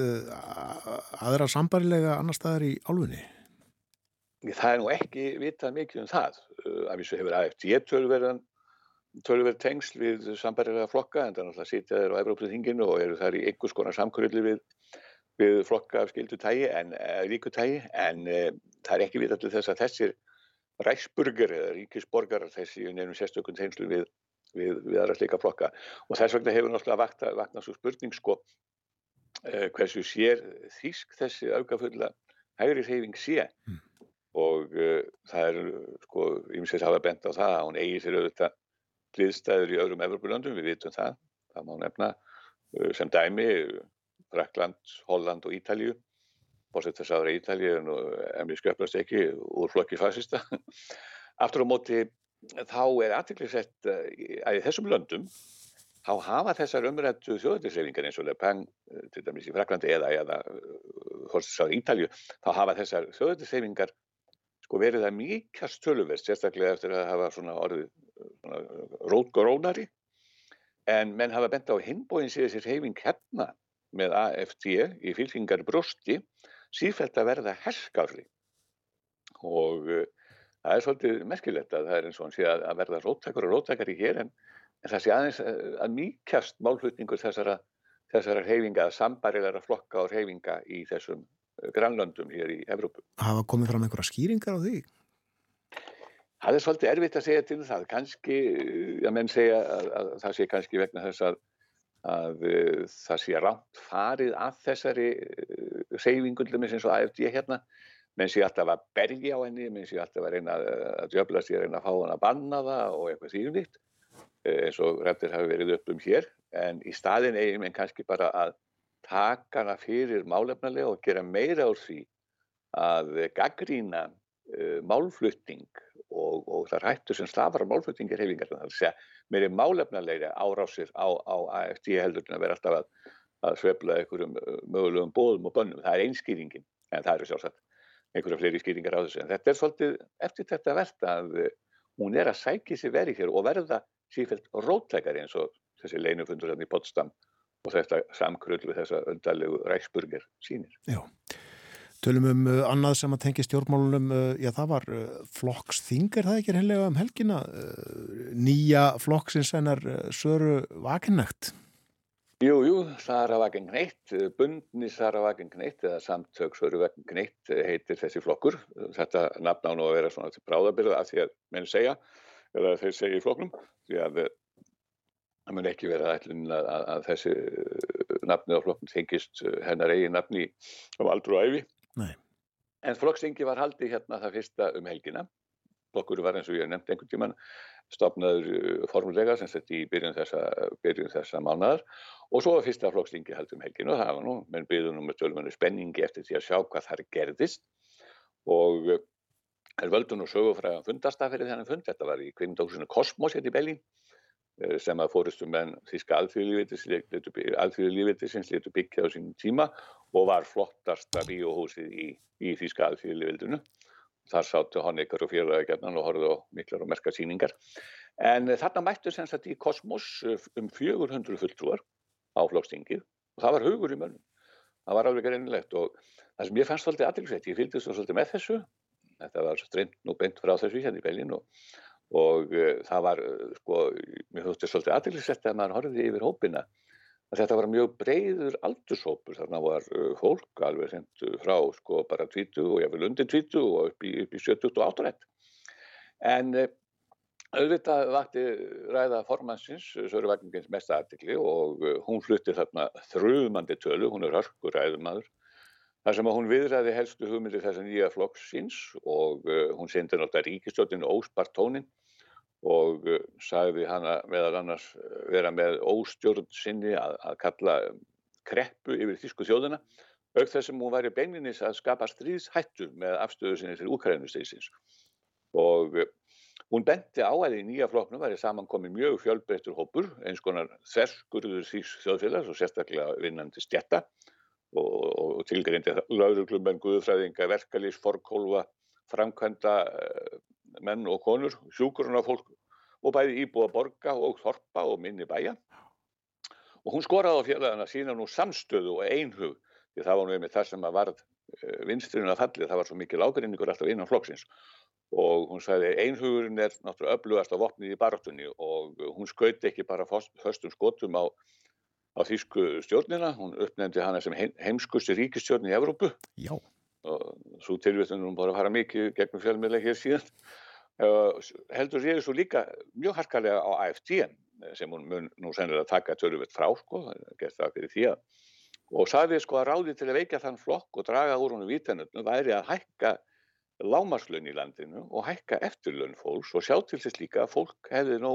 aðra sambarilega annar staðar í álfunni? Það er nú ekki vitað mikið um það. Uh, af þessu hefur AFD tölverðan tölverð tengsl við sambarilega flokka en það er náttúrulega sitja þeir á Evrópluþinginu og eru þar í einhvers konar samkvöldli við, við flokka af skildu tægi en uh, ríku tægi en uh, það er ekki vitað til þess að þessir ræksburger eða ríkisborgarar þessi nefnum sérstökun tengslu við, við, við aðra slika flokka og þess vegna hefur náttúrulega vakna, vakna svo spurning sko uh, hversu sér þýsk þessi aukafulla hægri reyfing sé Mm. og uh, það er sko, ymsir hafa bent á það að hún eigi sér auðvitað hliðstæður í öðrum Evropulöndum, við vitum það, það má nefna sem dæmi Frakland, Holland og Ítalju, bórsett þess aðra Ítalju en emni skjöplast ekki úr flokki fasista. Aftur á móti þá er aðtiklisett að í þessum löndum þá hafa þessar umrættu þjóðatisreifingar eins og Le Pen, uh, til dæmis í Fraklandi eða, eða bórsett þess aðra Ítalju, þá hafa þessar þjóðatisreifingar sko verið að mýkast töluvert, sérstaklega eftir að hafa svona svona rótgrónari en menn hafa bent á hinbóin sér þessi reyfing hérna með AFD í fylkingar brústi sífælt að verða herskári og uh, það er svolítið merkilegt að það er eins og hann sé að, að verða róttakar og róttakar í hér en, en það sé aðeins að, að mýkast málflutningur þessara, þessara reyfinga, sambarilega flokka og reyfinga í þessum uh, grannlöndum hér í Evrópu. Hafa komið fram einhverja skýringar á því? Það er svolítið erfitt að segja til það. Kanski, að menn segja að, að það sé kannski vegna þess að, að uh, það sé rámt farið að þessari uh, reyfingullum eins og AFD hérna. Menn sé alltaf að berja á henni, menn sé alltaf að reyna að, djöfla sér, reyna að fá hann að banna það og eitthvað nýtt. Uh, eins og rættir hafi verið upp um hér. En í staðin eigin menn kannski bara að taka hana fyrir málefnalega og gera meira úr því að gaggrína uh, málflutning og, og það hættu sem stafar á málflutningir hefingar. Er að segja meiri málefnalega árásir á, á AFD heldur en að vera alltaf að, að svefla einhverjum uh, mögulegum bóðum og bönnum. Það er einskýringin en það eru sjálfsagt einhverja fleiri skýringar á þessu. En þetta er svolítið eftir þetta verðt að uh, hún er að sækja sér verið hér og verða sífælt rótlækari eins og þessi leinufundur hérna í Potsdam og þetta samkrull við þessa öndalegu ræksburger sínir. Já, tölum um uh, annað sem að tengja stjórnmálunum, uh, já það var uh, flokksþing, er það ekki heimlega um helgina? Nýja flokksins hennar Söru Vakinnægt? Jú, jú, Sara Vakinnægt, bundni Sara Vakinnægt eða samtök Söru Vakinnægt heitir þessi flokkur. Þetta nafn á nú að vera svona til bráðabyrða að því að menn segja, eða þeir segja í flokknum, því að það mun ekki vera ætlun að, að, að þessi nafni á flokknum tengist hennar eigin nafni á aldru og æfi. Nei. En flokkstingi var haldið hérna það fyrsta um helgina. Flokkur var eins og ég hef nefnt einhvern tíman stopnaður formulega sem sett í byrjun þessa, byrjun þessa mánadar og svo var fyrsta flokkstingi haldið um helgina og það var nú, menn nú með tölumönu spenningi eftir því að sjá hvað þar gerðist og er völdun og sögufræðan fundastaf fyrir þennan fund, þetta var í kvinndóksinu Kosmos hérna í Bellín sem að fórustum menn þíska alþjóðlífeytisins letu byggja á sínum tíma og var flottasta bíóhúsið í, í þíska alþjóðlífeytinu. Þar sáttu Honecker og félagagjarnan og horfðu á miklar og merka síningar. En þarna mættu sem sagt í Kosmos um 400 fulltrúar á flokkstingið og það var hugur í mönnum. Það var alveg greinilegt og það sem ég fannst svolítið aðtilsveit, ég fylgdi svo svolítið með þessu, þetta var streynd nú beint frá þessu hérna í Belgin og og uh, það var, uh, sko, mér þótti svolítið aðeinsett að maður horfiði yfir hópina að þetta var mjög breyður aldurshópur, þarna var uh, fólk alveg sendt frá, sko, bara 20 og ég vil undir 20 og upp í, upp í 70 og 8 en auðvitað vakti ræða formansins, Söru Vagningins mest aðtikli og hún flutti þarna þrjumandi tölu, hún er hörkur ræðumadur þar sem að hún viðræði helstu hugmyndir þessa nýja flokksins og hún sendi náttúrulega ríkistjóttinu óspart tónin og uh, sagði hana meðal annars vera með óstjórn sinni að, að kalla kreppu yfir þísku þjóðuna auk þess sem hún væri beinlinis að skapa stríðshættu með afstöðu sinni til Úkrænusteysis og hún benti á að í nýja flokknum væri samankomin mjög fjölbreyttur hópur eins konar þverskurður þýs þjóðfélags og sérstaklega vinnandi stjætta og, og, og tilgreyndi lauruglumenn, guðfræðinga, verkalýs, forkólfa, framkvæmda menn og konur, sjúkuruna fólk og bæði íbúa borga og þorpa og minni bæja. Og hún skoraði á félagana sína nú samstöðu og einhug, því það var nú einmitt það sem að varð vinstrinu að fallið, það var svo mikil ágrinningur alltaf innan flokksins. Og hún sagði einhugurinn er náttúrulega öflugast á vopnið í barátunni og hún skauti ekki bara höstum skotum á, á þýsku stjórnina, hún uppnefndi hana sem heimskusti ríkistjórn í Evrópu. Já. Og svo tilvættunum bara að fara mikið gegnum fjölmiðlega hér síðan. Heldur ég svo líka mjög harkalega á AFD sem hún mun nú sennilega taka töluvert frá sko, gert það fyrir því að og sagði sko að ráði til að veikja þann flokk og draga úr húnu vítanöfnu væri að hækka lámarslun í landinu og hækka eftirlun fólks og sjá til þess líka að fólk hefði nú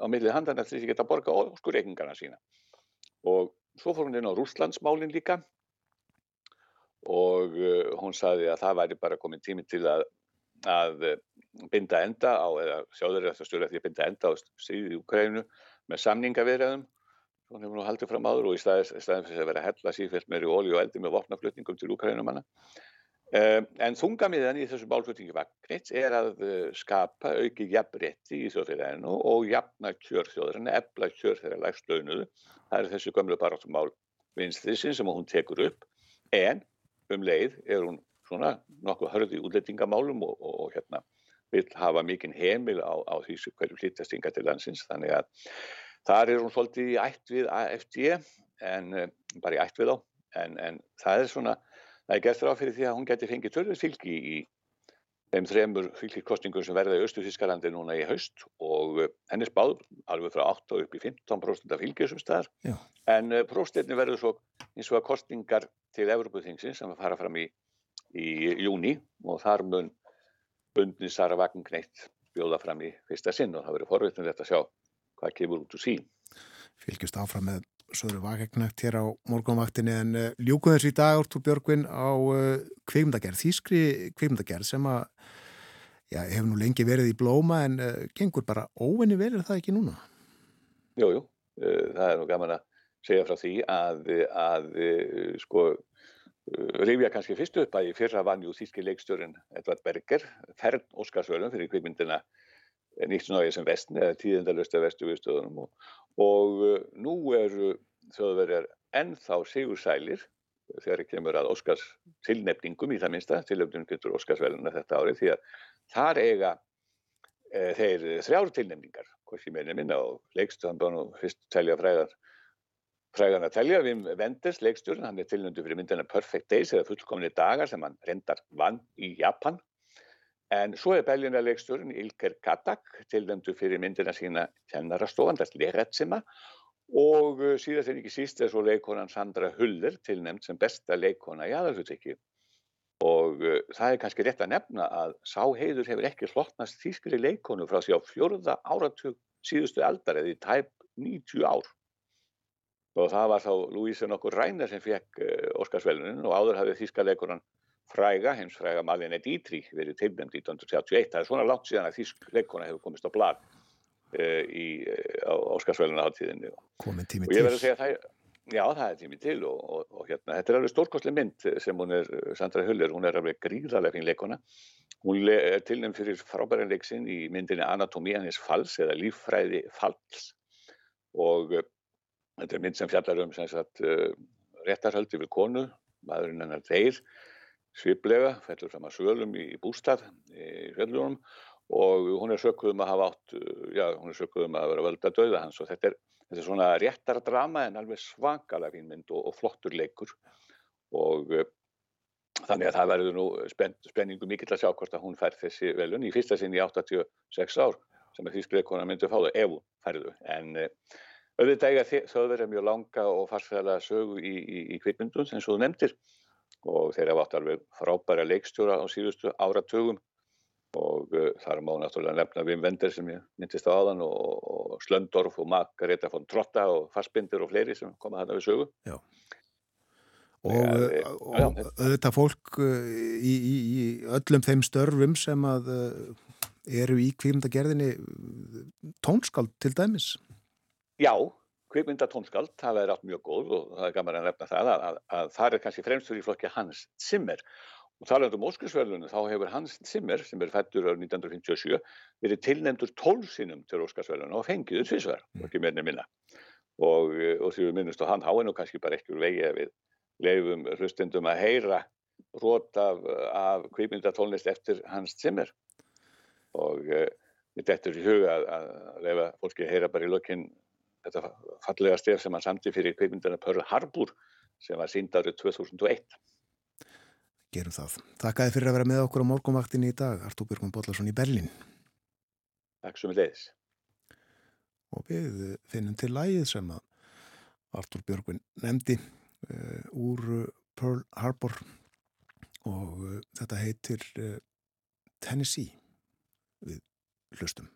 á millið handan eftir þess að geta borga óskurreikningarna sína og svo fór hún inn á Rúslandsmálin líka og uh, hún sagði að það væri bara komin tími til að að binda enda á, eða sjáður þetta stjórn eftir að binda enda á stríðið í Ukraínu með samningavirðaðum, svona hefur nú haldið fram áður og í staðin fyrir að vera hella sífælt meiri ólí og eldi með vopnaflutningum til Ukraínumanna. Um, en þungamiðan í þessu bálflutningi vagnit er að skapa auki jafnrétti í þjóðfélaginu og jafna kjörþjóðurinn, efla kjör þeirra lægst launuðu. Það er þessi gömlu baráttumál vinstriðsinn sem hún tekur upp en um leið er hún svona nokkuð hörði útlettingamálum og, og, og hérna vil hafa mikinn heimil á, á því sem hverju hlýttastinga til landsins. Þannig að þar er hún svolítið í ætt við AFD en bara í ætt við á en, en það er svona, það er gert ráð fyrir því að hún geti fengið törður fylgi í þeim þremur fylgikostningum sem verða í Östu-Þískalandi núna í haust og henni spáð alveg frá 8 upp í 15% af fylgjum staðar Já. en próstetni verður svo eins og að kostningar til Evropaþingsins sem fara fram í í júni og þar mun bundni Sara Vagnkneitt bjóða fram í fyrsta sinn og það verður forveitin þetta að sjá hvað kemur út úr sín. Fylgjast áfram með Söður vakegnægt hér á morgunvaktinni en uh, ljúkuð þessu í dag Ártúr Björgvin á uh, kveimdagerð, þýskri kveimdagerð sem að já, hefur nú lengi verið í blóma en uh, gengur bara óvinni vel, er það ekki núna? Jú, jú, það er nú gaman að segja frá því að, að sko rifja kannski fyrst upp að í fyrra vann jú þýski leikstjórin Edvard Berger fern Óskarsvölum fyrir kvikmyndina nýtt svona sem vestni eða tíðendalösta vestu viðstöðunum og, og uh, nú eru þjóðverjar ennþá sigursælir þegar ekki kemur að Óskars tilnefningum í það minsta, tilnefningum getur Óskarsveluna þetta árið því að þar eiga e, þeir þrjár tilnefningar, hvort ég meina minna og leikstöðan að fyrst telja fræðar frægan að telja. Við Venders leikstjórn, hann er tilnöndu fyrir myndina Perfect Days eða fullkomni dagar sem hann reyndar vann í Japan en svo er Berlínar leikstjórn Ilker Katak tilnöndu fyrir myndina sína kennarastofan, það er Leretsima og uh, síðast en ekki síst er svo leikonan Sandra Huller tilnæmt sem besta leikona í aðalhutekki og uh, það er kannski rétt að nefna að sáheiður hefur ekki hlottnast þýskri leikonu frá því á fjörða áratug síðustu aldar eða í tæp 90 ár. Og það var þá Louise nokkur Ræna sem fekk uh, Óskarsvelunin og áður hafið þýska leikonan fræga, heims fræga Malin Dietrich verið tilnæmt í 1931. Það er svona langt síðan að þýsk leikona hefur komist á blag uh, í, uh, á Óskarsveluna áttíðinni. Komin tími Og ég til. verður að segja að það, já það er tími til og, og, og hérna, þetta er alveg stórkostlega mynd sem hún er, Sandra Huller, hún er alveg gríðarlega fín leikona. Hún er tilnæmt fyrir frábæran leiksinn í myndinni Anatomíanis falls eða líffræði falls og uh, þetta er mynd sem fjallar um sem sagt, uh, réttarhöldi við konu, maðurinn hennar þeir, sviplega, fellur fram að svölum í, bústað í fjöllunum og hún er sökuð um að hafa átt, já, hún er sökuð um að vera völda döða hans og þetta er, þetta er svona réttar drama en alveg svakalega fín mynd og, og flottur leikur og uh, þannig að það verður nú spenn, spenningu mikill að sjá hvort að hún fær þessi velun í fyrsta sinn í 86 ár sem að þýskleikona myndi að fá þau ef hún færðu en uh, auðvitað eiga þi- þjóðverjar mjög langa og farsfæðlega sögu í, í, í kvikmyndun sem svo þú nefndir og þeir hafa átt alveg frábæra leikstjóra á síðustu áratugum og uh, þar má náttúrulega nefna Wim Wenders sem ég myndist á áðan og, og Slöndorf og Margareta von Trotta og Fassbinder og fleiri sem koma þarna við sögu. Og, Já, uh, já, og já. auðvitað fólk í, í, í öllum þeim störfum sem að eru í kvímdagerðinni tónskald til dæmis. Já, kvikmynda tónskald, það er allt mjög góð og það er gaman að nefna það að, að, að það er kannski fremstur í flokki Hans Zimmer. Og talað um Óskarsverðlunum þá hefur Hans Zimmer sem er fættur árið 1957 verið tilnefndur tólsinum til Óskarsverðlunum og fengiður tvisvar, ekki meirni minna. Og, eh, og því við minnumst og hann háið nú kannski bara ekki úr vegi að við leifum hlustendum að heyra rót af, af kvikmynda tónlist eftir Hans Zimmer. Og þetta er í huga að, að leifa fólki að heyra bara í lokinn þetta fallega stef sem hann samti fyrir kveikmyndina Pearl Harbor sem var sínd árið 2001. Gerum það. Takk fyrir að vera með okkur á morgunvaktinni í dag, Artúr Björgum Bollarsson í Berlín. Takk sem við leiðis. Og við finnum til lægið sem að Artúr Björgvin nefndi uh, úr uh, Pearl Harbor og uh, þetta heitir uh, Tennessee við hlustum.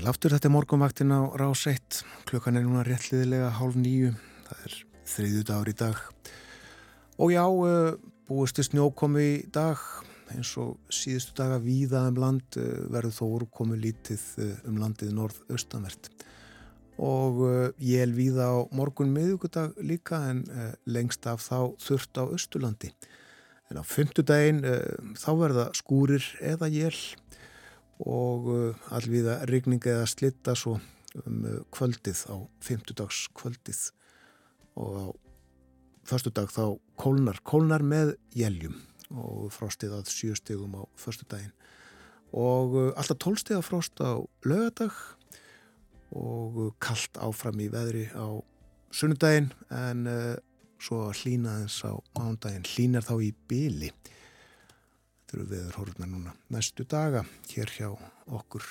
Sæl aftur, þetta er morgunvaktin á rás 1. Klukkan er núna réttliðilega hálf nýju. Það er þriðju dagur í dag. Og já, uh, búistu snjókomi í dag eins og síðustu daga víða um land uh, verður þó úrkomi lítið uh, um landið norð-austanvert. Og ég er víða á morgun miðugudag líka en lengst af þá þurft á Östurlandi. En á fymtudaginn þá verða skúrir eða jél og allviða rigning eða slitta svo um kvöldið á fymtudags kvöldið og á förstudag þá kólnar, kólnar með jæljum og frostið að sjöstegum á förstudaginn og alltaf tólstega frost á lögadag og kallt áfram í veðri á sunnudaginn en uh, svo hlýna þess á mándaginn hlýnar þá í byli Þetta eru viður horfna núna næstu daga hér hjá okkur.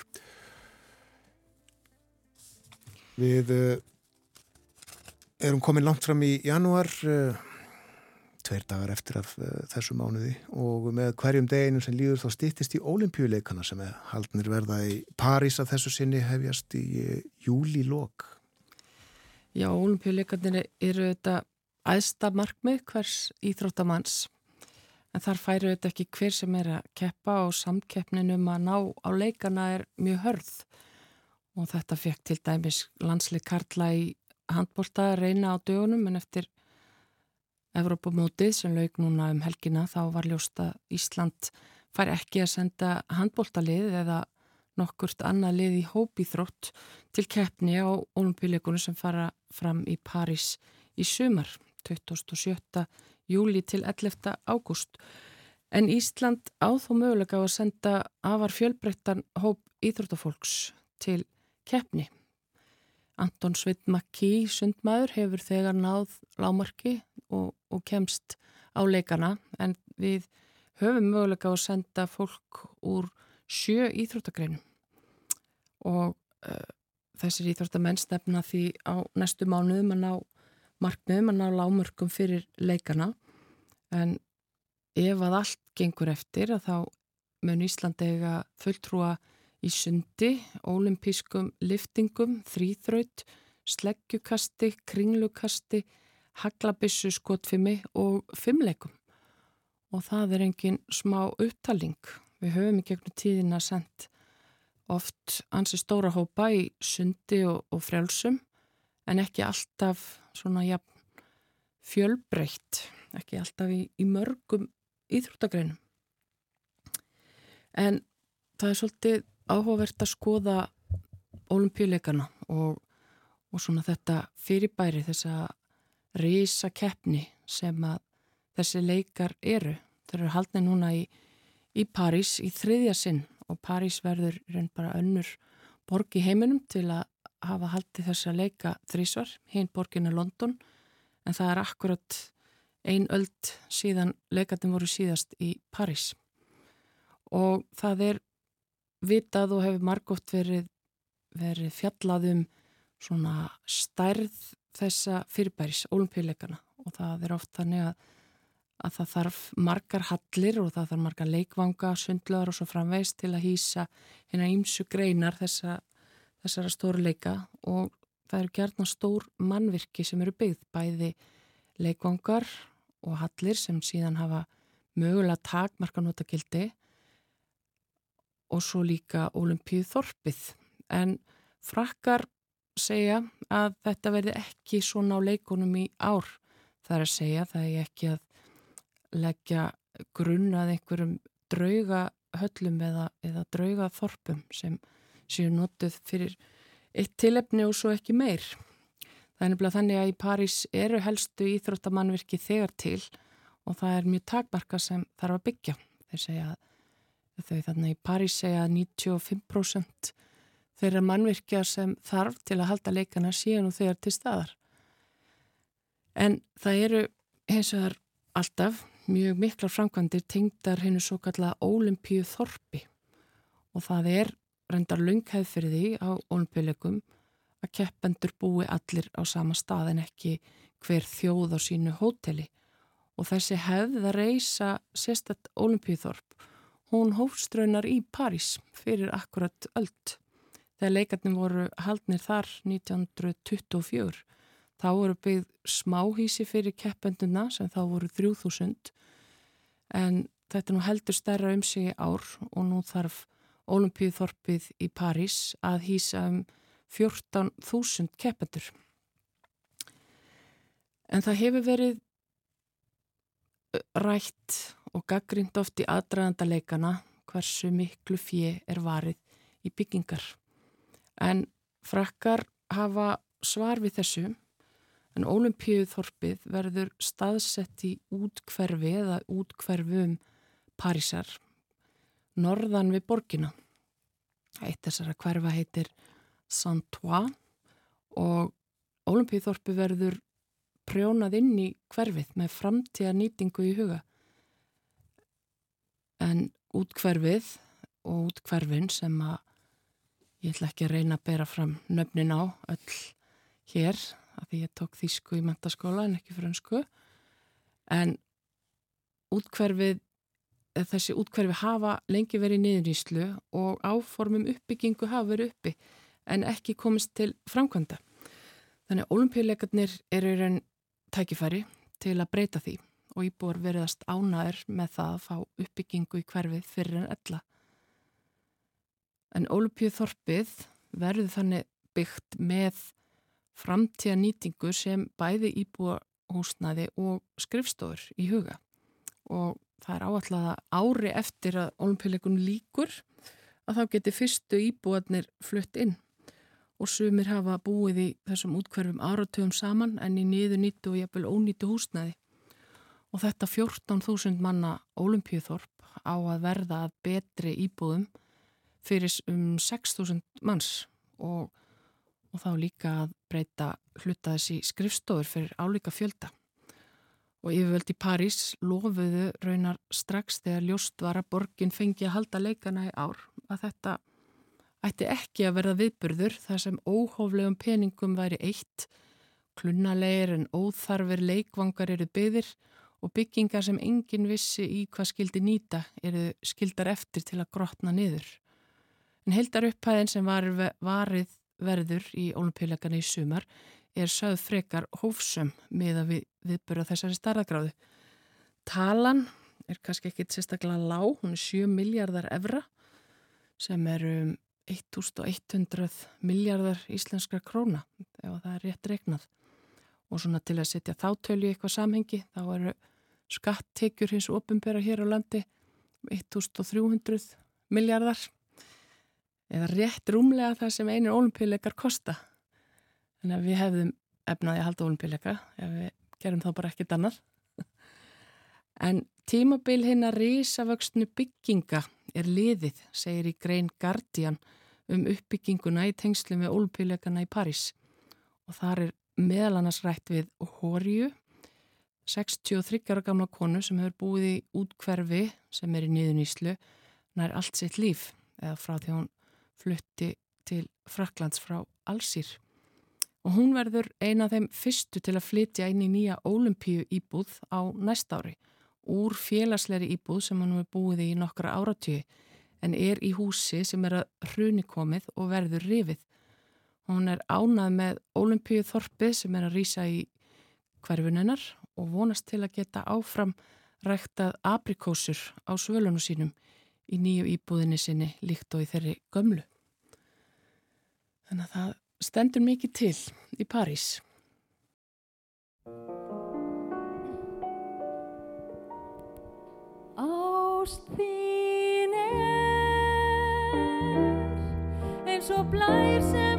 Við uh, erum komin langt fram í janúar, uh, tveir dagar eftir af uh, þessu mánuði og með hverjum deginu sem líður þá stýttist í olimpíuleikana sem er haldnir verða í París að þessu sinni hefjast í júlílokk. Já, olimpíuleikarnir eru þetta aðsta markmið hvers íþróttamanns en þar færu þetta ekki hver sem er að keppa og samkeppninum að ná á leikana er mjög hörð. Og þetta fekk til dæmis landsleik Karla í handbólta að reyna á dögunum en eftir Evrópamótið sem lauk núna um helgina þá var ljósta Ísland fær ekki að senda handbóltalið eða nokkurt annað lið í hópíþrótt til keppni á olimpíuleikunum sem fara fram í París í sumar. 27 júli til 11. ágúst. En Ísland áþó mögulega á að senda afar fjölbreyttan hóp íþróttafólks til keppni. Anton Svitmakki, sundmaður, hefur þegar náð lámarki og, og kemst á leikana en við höfum mögulega á að senda fólk úr sjö íþróttagreinum og uh, þessir íþróttamenn stefna því á næstu mánuðum að ná markmiðum að ná lámörkum fyrir leikana en ef að allt gengur eftir að þá mun Íslandi eiga fulltrúa í sundi, ólimpískum liftingum, þrýþraut, sleggjukasti, kringlukasti, haglabissu skotfimi og fimmleikum. Og það er engin smá upptaling. Við höfum í gegnum tíðina sendt oft ansi stóra hópa í sundi og, og frjálsum en ekki alltaf svona ja, fjölbreytt, ekki alltaf í, í mörgum íþróttagreinum. En það er svolítið áhugavert að skoða olimpíuleikana og, og svona þetta fyrirbæri þessa reysa keppni sem að þessi leikar eru. Það eru haldnið núna í, í París í þriðja sinn og París verður reyn bara önnur borg í heiminum til að hafa haldið þessa leika þrísvar, hinn borgin er London en það er akkurat ein öld síðan leikatin voru síðast í París. Og það er vitað og hefur margótt verið, verið fjallað um svona stærð þessa fyrirbæris, ólimpíuleikana og það er oft þannig að, að það þarf margar hallir og það þarf margar leikvanga, sundlöðar og svo framveist til að hýsa hérna ímsu greinar þessa, þessara stóru leika. Og það eru gerðna stór mannvirki sem eru byggð, bæði leikvangar og hallir sem síðan hafa mögulega takmarkanótagildi og svo líka Ólimpíð Þorpið. En frakkar segja að þetta verði ekki svona á leikunum í ár. Það er að segja, það er ekki að leggja grunnað einhverjum draugahöllum eða, eða draugaþorpum sem séu notuð fyrir eitt tilefni og svo ekki meir. Það er nefnilega þannig að í París eru helstu íþróttamannvirki þegar til og það er mjög takmarka sem þarf að byggja. Þeir segja að þau þannig í París segja að 95% þeirra mannvirkja sem þarf til að halda leikana síðan og þegar til staðar. En það eru það er alltaf mjög miklar framkvæmdir tengdar hennu svo kalla Ólimpíu Þorpi og það er reyndar lunghæð fyrir því á olimpíuleikum að keppendur búi allir á sama stað en ekki hver þjóð á sínu hóteli og þessi hefð að reysa sérstætt olimpíuþorp hún hófstraunar í París fyrir akkurat öll. Þegar leikarnir voru haldnir þar 1924 þá voru byggð smáhísi fyrir keppenduna sem þá voru 3000 en þetta nú heldur stærra um sig í ár og nú þarf Ólimpíuþorpið í París að hýsa um 14.000 keppendur. En það hefur verið rætt og gaggrind oft í aðdraganda leikana hversu miklu fjö er varið í byggingar. En frakkar hafa svar við þessu en Ólimpíuþorpið verður staðsett í útkverfi eða útkverfum Parísar norðan við borgina. Eitt þessara hverfa heitir Saint-Ouen og Ólimpíuþorpi verður prjónað inn í hverfið með framtíða nýtingu í huga. En útkverfið og útkverfin sem að ég ætla ekki að reyna að bera fram nöfnin á öll hér, af því ég tók þýsku í mentaskóla en ekki fransku, en útkverfið þessi útkverfi hafa lengi verið niðuríslu og áformum uppbyggingu hafa verið uppi en ekki komist til framkvæmda. Þannig að olimpíuleikarnir eru einn tækifæri til að breyta því og íbúar veriðast ánæður með það að fá uppbyggingu í hverfið fyrir en ella. En olimpíuþorpið verður þannig byggt með framtíða nýtingu sem bæði íbúa húsnaði og skrifstofur í huga og það er áallega ári eftir að olimpíuleikun líkur að þá geti fyrstu íbúarnir flutt inn og sumir hafa búið í þessum útkverfum áratöfum saman en í niður nýttu og jafnvel ónýttu húsnæði. Og þetta 14.000 manna olimpíuþorp á að verða að betri íbúðum fyrir um 6.000 manns og, og þá líka að breyta hluta þessi skrifstofur fyrir álíka fjölda. Og yfirvöld í París lofuðu raunar strax þegar ljóst var að borgin fengi að halda leikana í ár að þetta ætti ekki að verða viðburður þar sem óhóflegum peningum væri eitt, klunnalegir en óþarfir leikvangar eru byðir og byggingar sem engin vissi í hvað skildi nýta eru skildar eftir til að grotna niður. En heldar upphæðin sem var varið verður í olimpíuleikana í sumar er sögð frekar hófsum með að við, viðbura þessari starðagráðu. Talan er kannski ekkit sérstaklega lág, hún er 7 miljardar evra sem er um 1100 miljardar íslenskra króna ef það er rétt regnað. Og svona til að setja þáttölu í eitthvað samhengi þá eru skattekjur hins ofinbera hér á landi 1300 miljardar eða rétt rúmlega það sem einir olimpíuleikar kosta. Að við hefðum efnaði að halda olimpíuleika ef við gerum þá bara ekkit annar. En tímabil hinn að risavöxnu bygginga er liðið, segir í Grein Guardian um uppbygginguna í tengslu með olimpíuleikana í París. Og þar er meðal annars rætt við Hóriu, 63 ára gamla konu sem hefur búið í útkverfi sem er í niðuníslu nær allt sitt líf eða frá því hún flutti til Fraklands frá Allsýr og hún verður eina af þeim fyrstu til að flytja inn í nýja ólimpíu íbúð á næst ári úr félagsleiri íbúð sem hann hefur búið í nokkra áratíu en er í húsi sem er að hruni komið og verður rifið. Hún er ánað með ólimpíu þorpið sem er að rýsa í hverfunennar og vonast til að geta áfram ræktað aprikósur á svölunum sínum í nýju íbúðinni sinni líkt og í þeirri gömlu. Þannig að það stendur mikið til í París. Ást þín eins og blær sem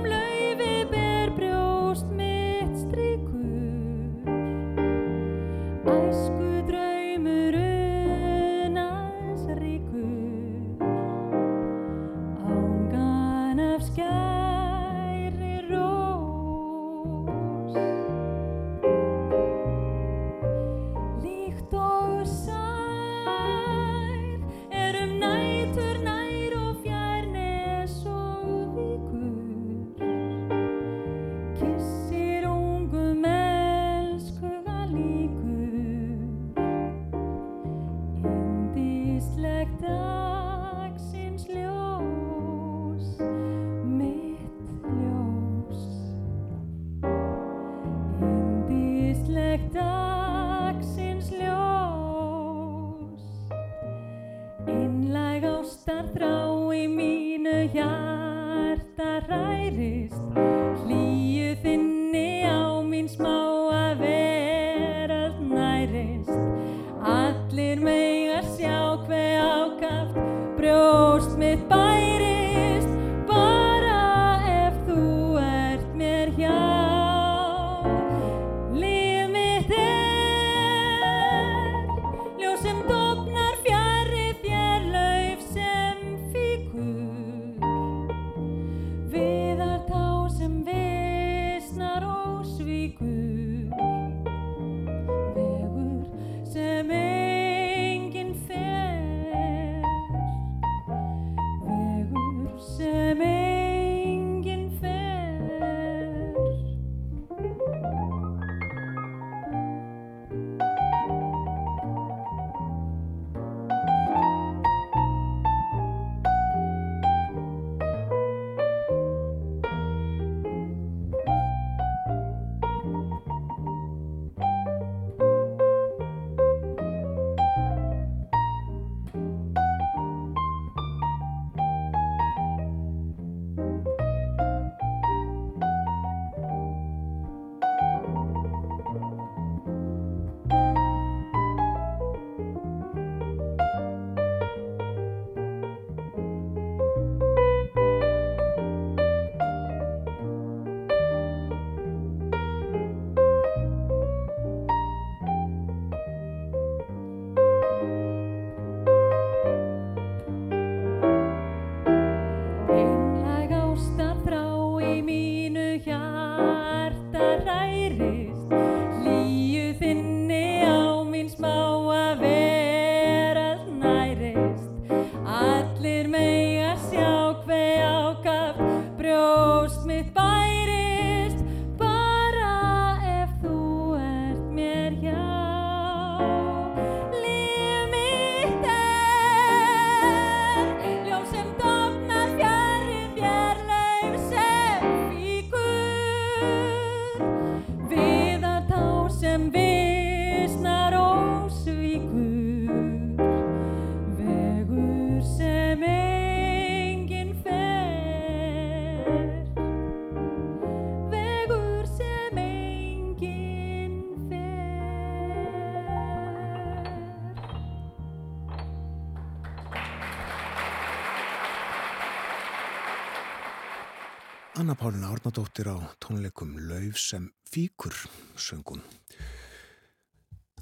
Anna Pálina Árnadóttir á tónleikum Lauf sem fíkur söngum.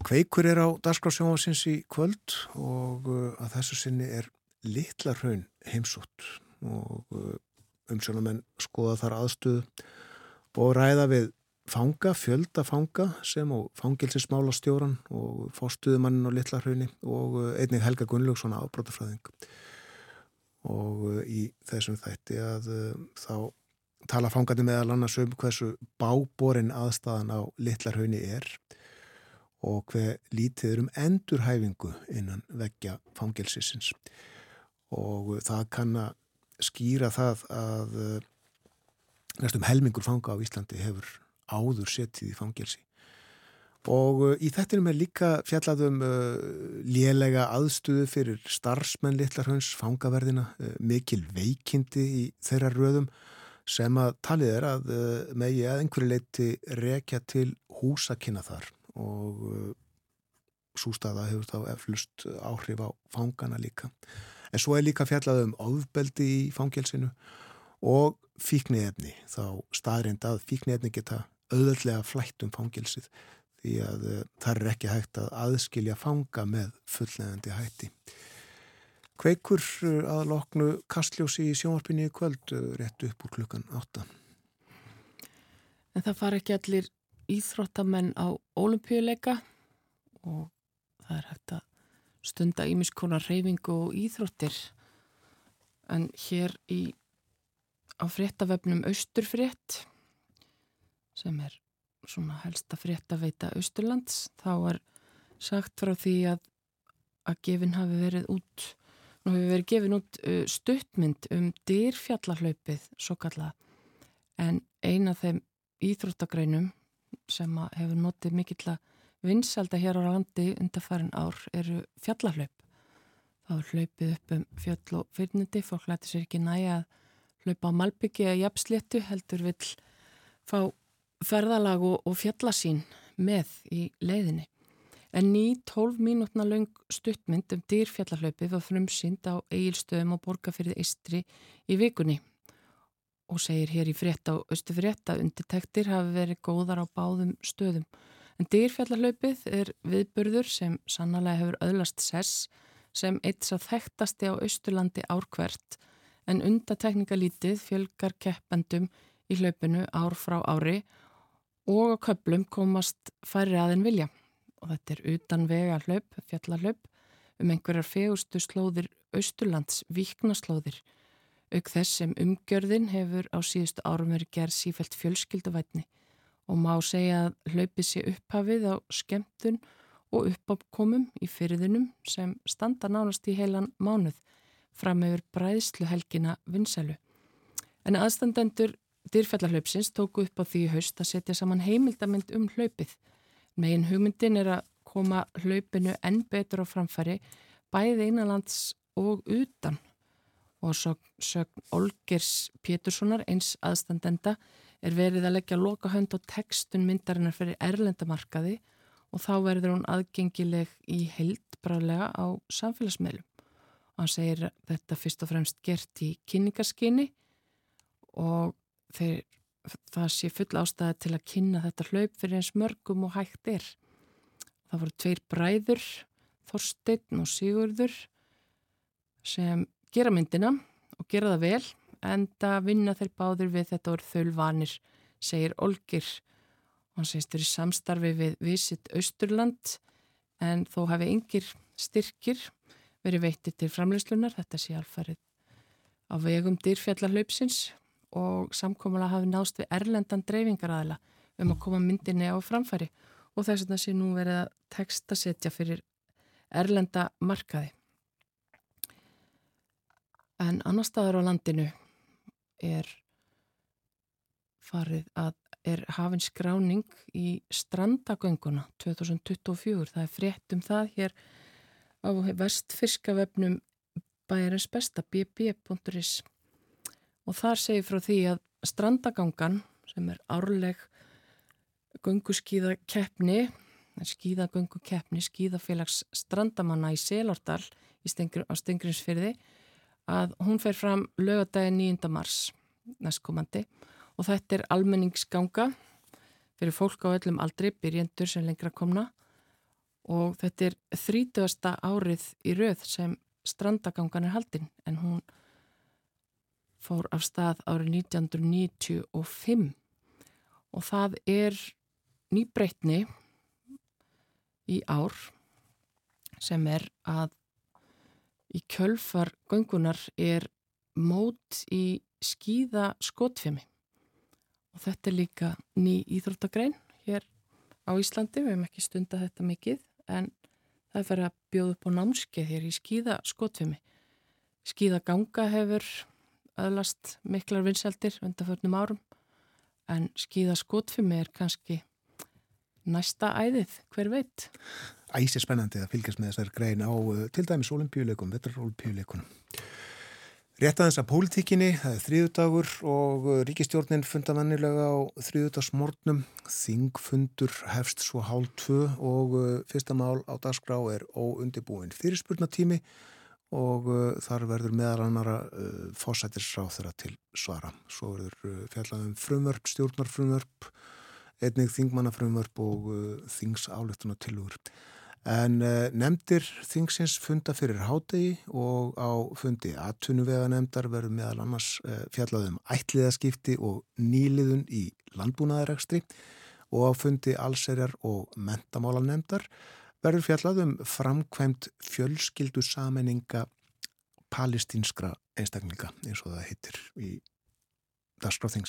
Kveikur er á Dasgrásjónasins í kvöld og uh, að þessu sinni er litla hraun heimsótt og uh, umsjónamenn skoða þar aðstöðu og ræða við fanga, fjölda fanga sem og fangilsismála stjóran og fórstuðumannin á litla hraunni og uh, einnig Helga Gunnlaugsson ábrótafræðing og í þessum þætti að þá tala fangandi meðal annars um hversu báborin aðstæðan á litlar haunni er og hver lítið er um endurhæfingu innan veggja fangelsisins. Og það kann að skýra það að uh, næstum helmingur fanga á Íslandi hefur áður setið í fangelsi. Og uh, í þettinum er líka fjallað um uh, lélega aðstöðu fyrir starfsmenn litlarhauns fangaverðina, mikil veikindi í þeirra röðum sem að talið er að uh, megi að einhverju leiti rekja til húsakynna þar og uh, sústaða hefur þá eflust áhrif á fangana líka. En svo er líka fjallað um ofbeldi í fangelsinu og fíkniefni, þá staðrind að fíkniefni geta auðvöldlega flætt um fangelsið því að uh, það er ekki hægt að aðskilja fanga með fullnefandi hætti. Kveikur uh, að loknu kastljósi í sjónvarpinni í kvöld uh, rétt upp úr klukkan átta. En það fara ekki allir íþróttamenn á ólimpíuleika og það er hægt að stunda ímiskonar reyfingu og íþróttir. En hér í, á fréttavefnum Austurfrétt, sem er svona helsta fréttaveita Austurlands, þá er sagt frá því að, að gefin hafi verið út, nú hefur verið gefin út uh, stuttmynd um dýrfjallahlaupið, svo kalla, en eina þeim íþróttagreinum sem hefur notið mikill að vinsalda hér á landi undarfærin ár eru fjallahlaup. Það var hlaupið upp um fjöll og fyrnindi, fólk læti sér ekki næja að hlaupa á Malbyggi eða jafnsléttu, heldur vill fá ferðalag og fjallasín með í leiðinni. En ný 12 mínútna laung stuttmynd um dýrfjallahlaupið var frumsynd á eigilstöðum og borgarfyrði Istri í vikunni og segir hér í frétta og östu frétta undirtektir hafi verið góðar á báðum stöðum. En dýrfjallahlaupið er viðburður sem sannlega hefur öðlast sess sem eitt sá þekktasti á Östurlandi árkvert en undatekningalítið fjölgar keppendum í hlaupinu ár frá ári og á köplum komast færri aðein vilja. Og þetta er utan vega hlaup, fjallahlaup, um einhverjar fegustu slóðir Östurlands, viknaslóðir, auk þess sem umgjörðin hefur á síðustu árum verið gerð sífælt fjölskylduvætni og má segja að hlaupið sé upphafið á skemmtun og uppákomum í fyrðunum sem standa nánast í heilan mánuð fram yfir bræðsluhelgina vinsælu. En aðstandendur dyrfjallahlaupsins tóku upp á því haust að setja saman heimildamind um hlaupið. Megin hugmyndin er að koma hlaupinu enn betur á framfæri bæði einanlands og utan og sögn Olgers Péturssonar eins aðstandenda er verið að leggja loka hönd á textun myndarinnar fyrir erlendamarkaði og þá verður hún aðgengileg í heildbrálega á samfélagsmeilum. Og hann segir þetta fyrst og fremst gert í kynningarskinni og þeir, það sé full ástæði til að kynna þetta hlaup fyrir eins mörgum og hægt er. Það voru tveir bræður, Þorstein og Sigurður sem gera myndina og gera það vel en það vinna þeir báður við þetta voru þölvanir, segir Olgir. Hann segist þeir í samstarfi við Visit Östurland en þó hafi yngir styrkir verið veitti til framleyslunar, þetta sé alfarið á vegum dýrfjallarlaupsins og samkómulega hafi nást við erlendan dreifingaræðila um að koma myndinni á framfæri og þess það sé nú verið að textasetja fyrir erlenda markaði. En annar staðar á landinu er farið að er hafinn skráning í strandagönguna 2024. Það er frétt um það hér á vestfyrskavefnum bæjarins besta bb.is og þar segir frá því að strandagangan sem er árleg gönguskíðakeppni skíðagöngukeppni skíðafélags strandamanna í Selordal í Stengri, á Stengrinsfyrði að hún fer fram lögadagi 9. mars næstkomandi og þetta er almenningsganga fyrir fólk á öllum aldri, byrjendur sem lengra komna og þetta er 30. árið í rauð sem strandagangan er haldinn en hún fór af stað árið 1995 og það er nýbreytni í ár sem er að í kjölfar göngunar er mót í skýða skotfimi og þetta er líka ný íþróttagrein hér á Íslandi, við hefum ekki stunda þetta mikið en það er fyrir að bjóða upp á námskeið hér í skýða skotfimi skýða ganga hefur öðlast miklar vinseldir undanförnum árum en skýða skotfimi er kannski næsta æðið, hver veit? Æsir spennandi að fylgjast með þessar grein á uh, til dæmis olimpíuleikum, vetrarolimpíuleikunum. Rétt aðeins að pólitíkinni, það er þrýðudagur og uh, ríkistjórnin funda mannilega á þrýðudagsmórnum. Þingfundur hefst svo hálf tvö og uh, fyrsta mál á dagskrá er óundibúin fyrirspurnatími og þar verður meðal annara fósættisráð þeirra til svara. Svo verður fjallaðum frumvörp, stjórnarfrumvörp, einnig þingmannafrumvörp og þingsáleituna tilugur. En uh, nefndir þingsins funda fyrir hádegi og á fundi aðtunuvega nefndar verður meðal annars uh, fjallaðum ætliðaskipti og nýliðun í landbúnaðarekstri og á fundi allserjar og mentamála verður fjallaðum framkvæmt fjölskyldu sammenninga palestínskra einstaklinga eins og það heitir í dagskráð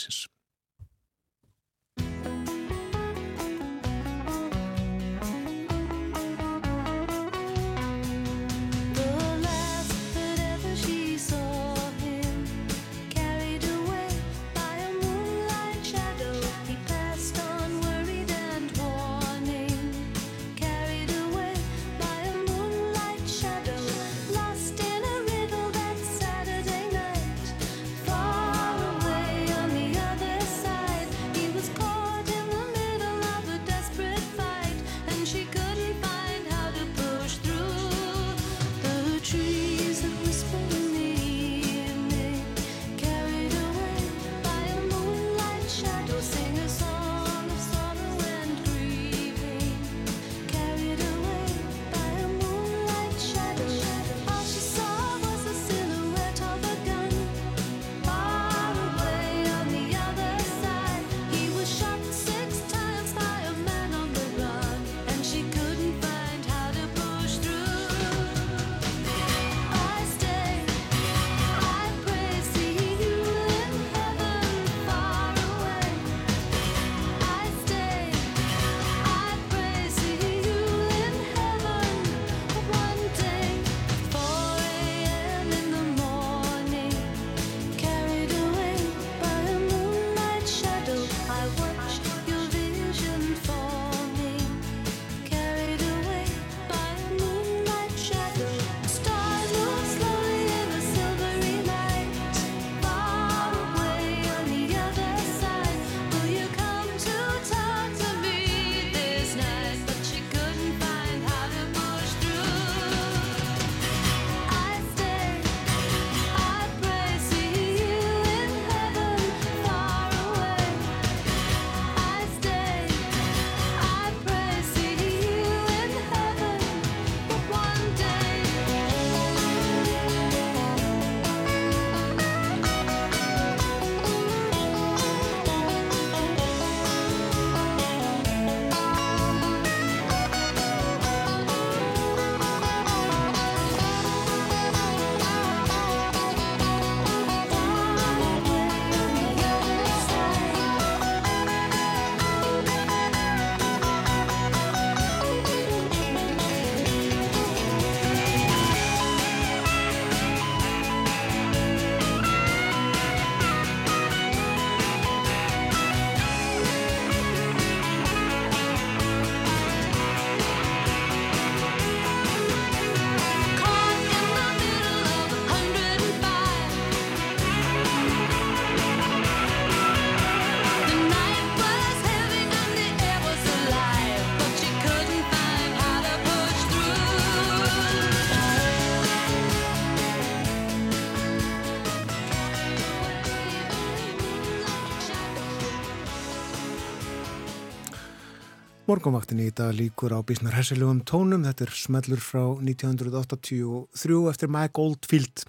Morgonvaktinni í dag líkur á bísnar hessilegum tónum. Þetta er smellur frá 1983 eftir Mike Oldfield.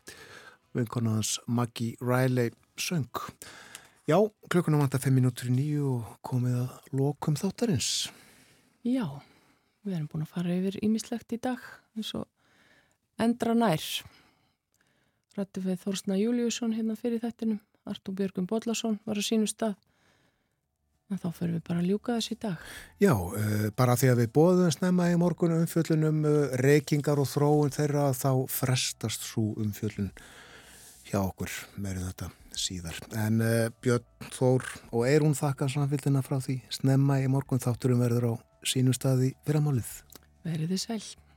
Vinkonaðans Maggie Riley söng. Já, klukkunum vantar 5 minútur í nýju og komið að lokum þáttarins. Já, við erum búin að fara yfir ímislegt í dag eins og endra nær. Rættu við Þórsna Júliusson hérna fyrir þettinum. Artúr Björgum Bodlason var á sínu stað. Þá fyrir við bara að ljúka þess í dag. Já, uh, bara því að við bóðum snemma í morgun umfjöllunum uh, reykingar og þróun þeirra þá frestast svo umfjöllun hjá okkur meirinn þetta síðar. En uh, Björn Þór og Eirún þakka samfélgina frá því snemma í morgun þátturum verður á sínu staði fyrramálið. Verið þið sæl.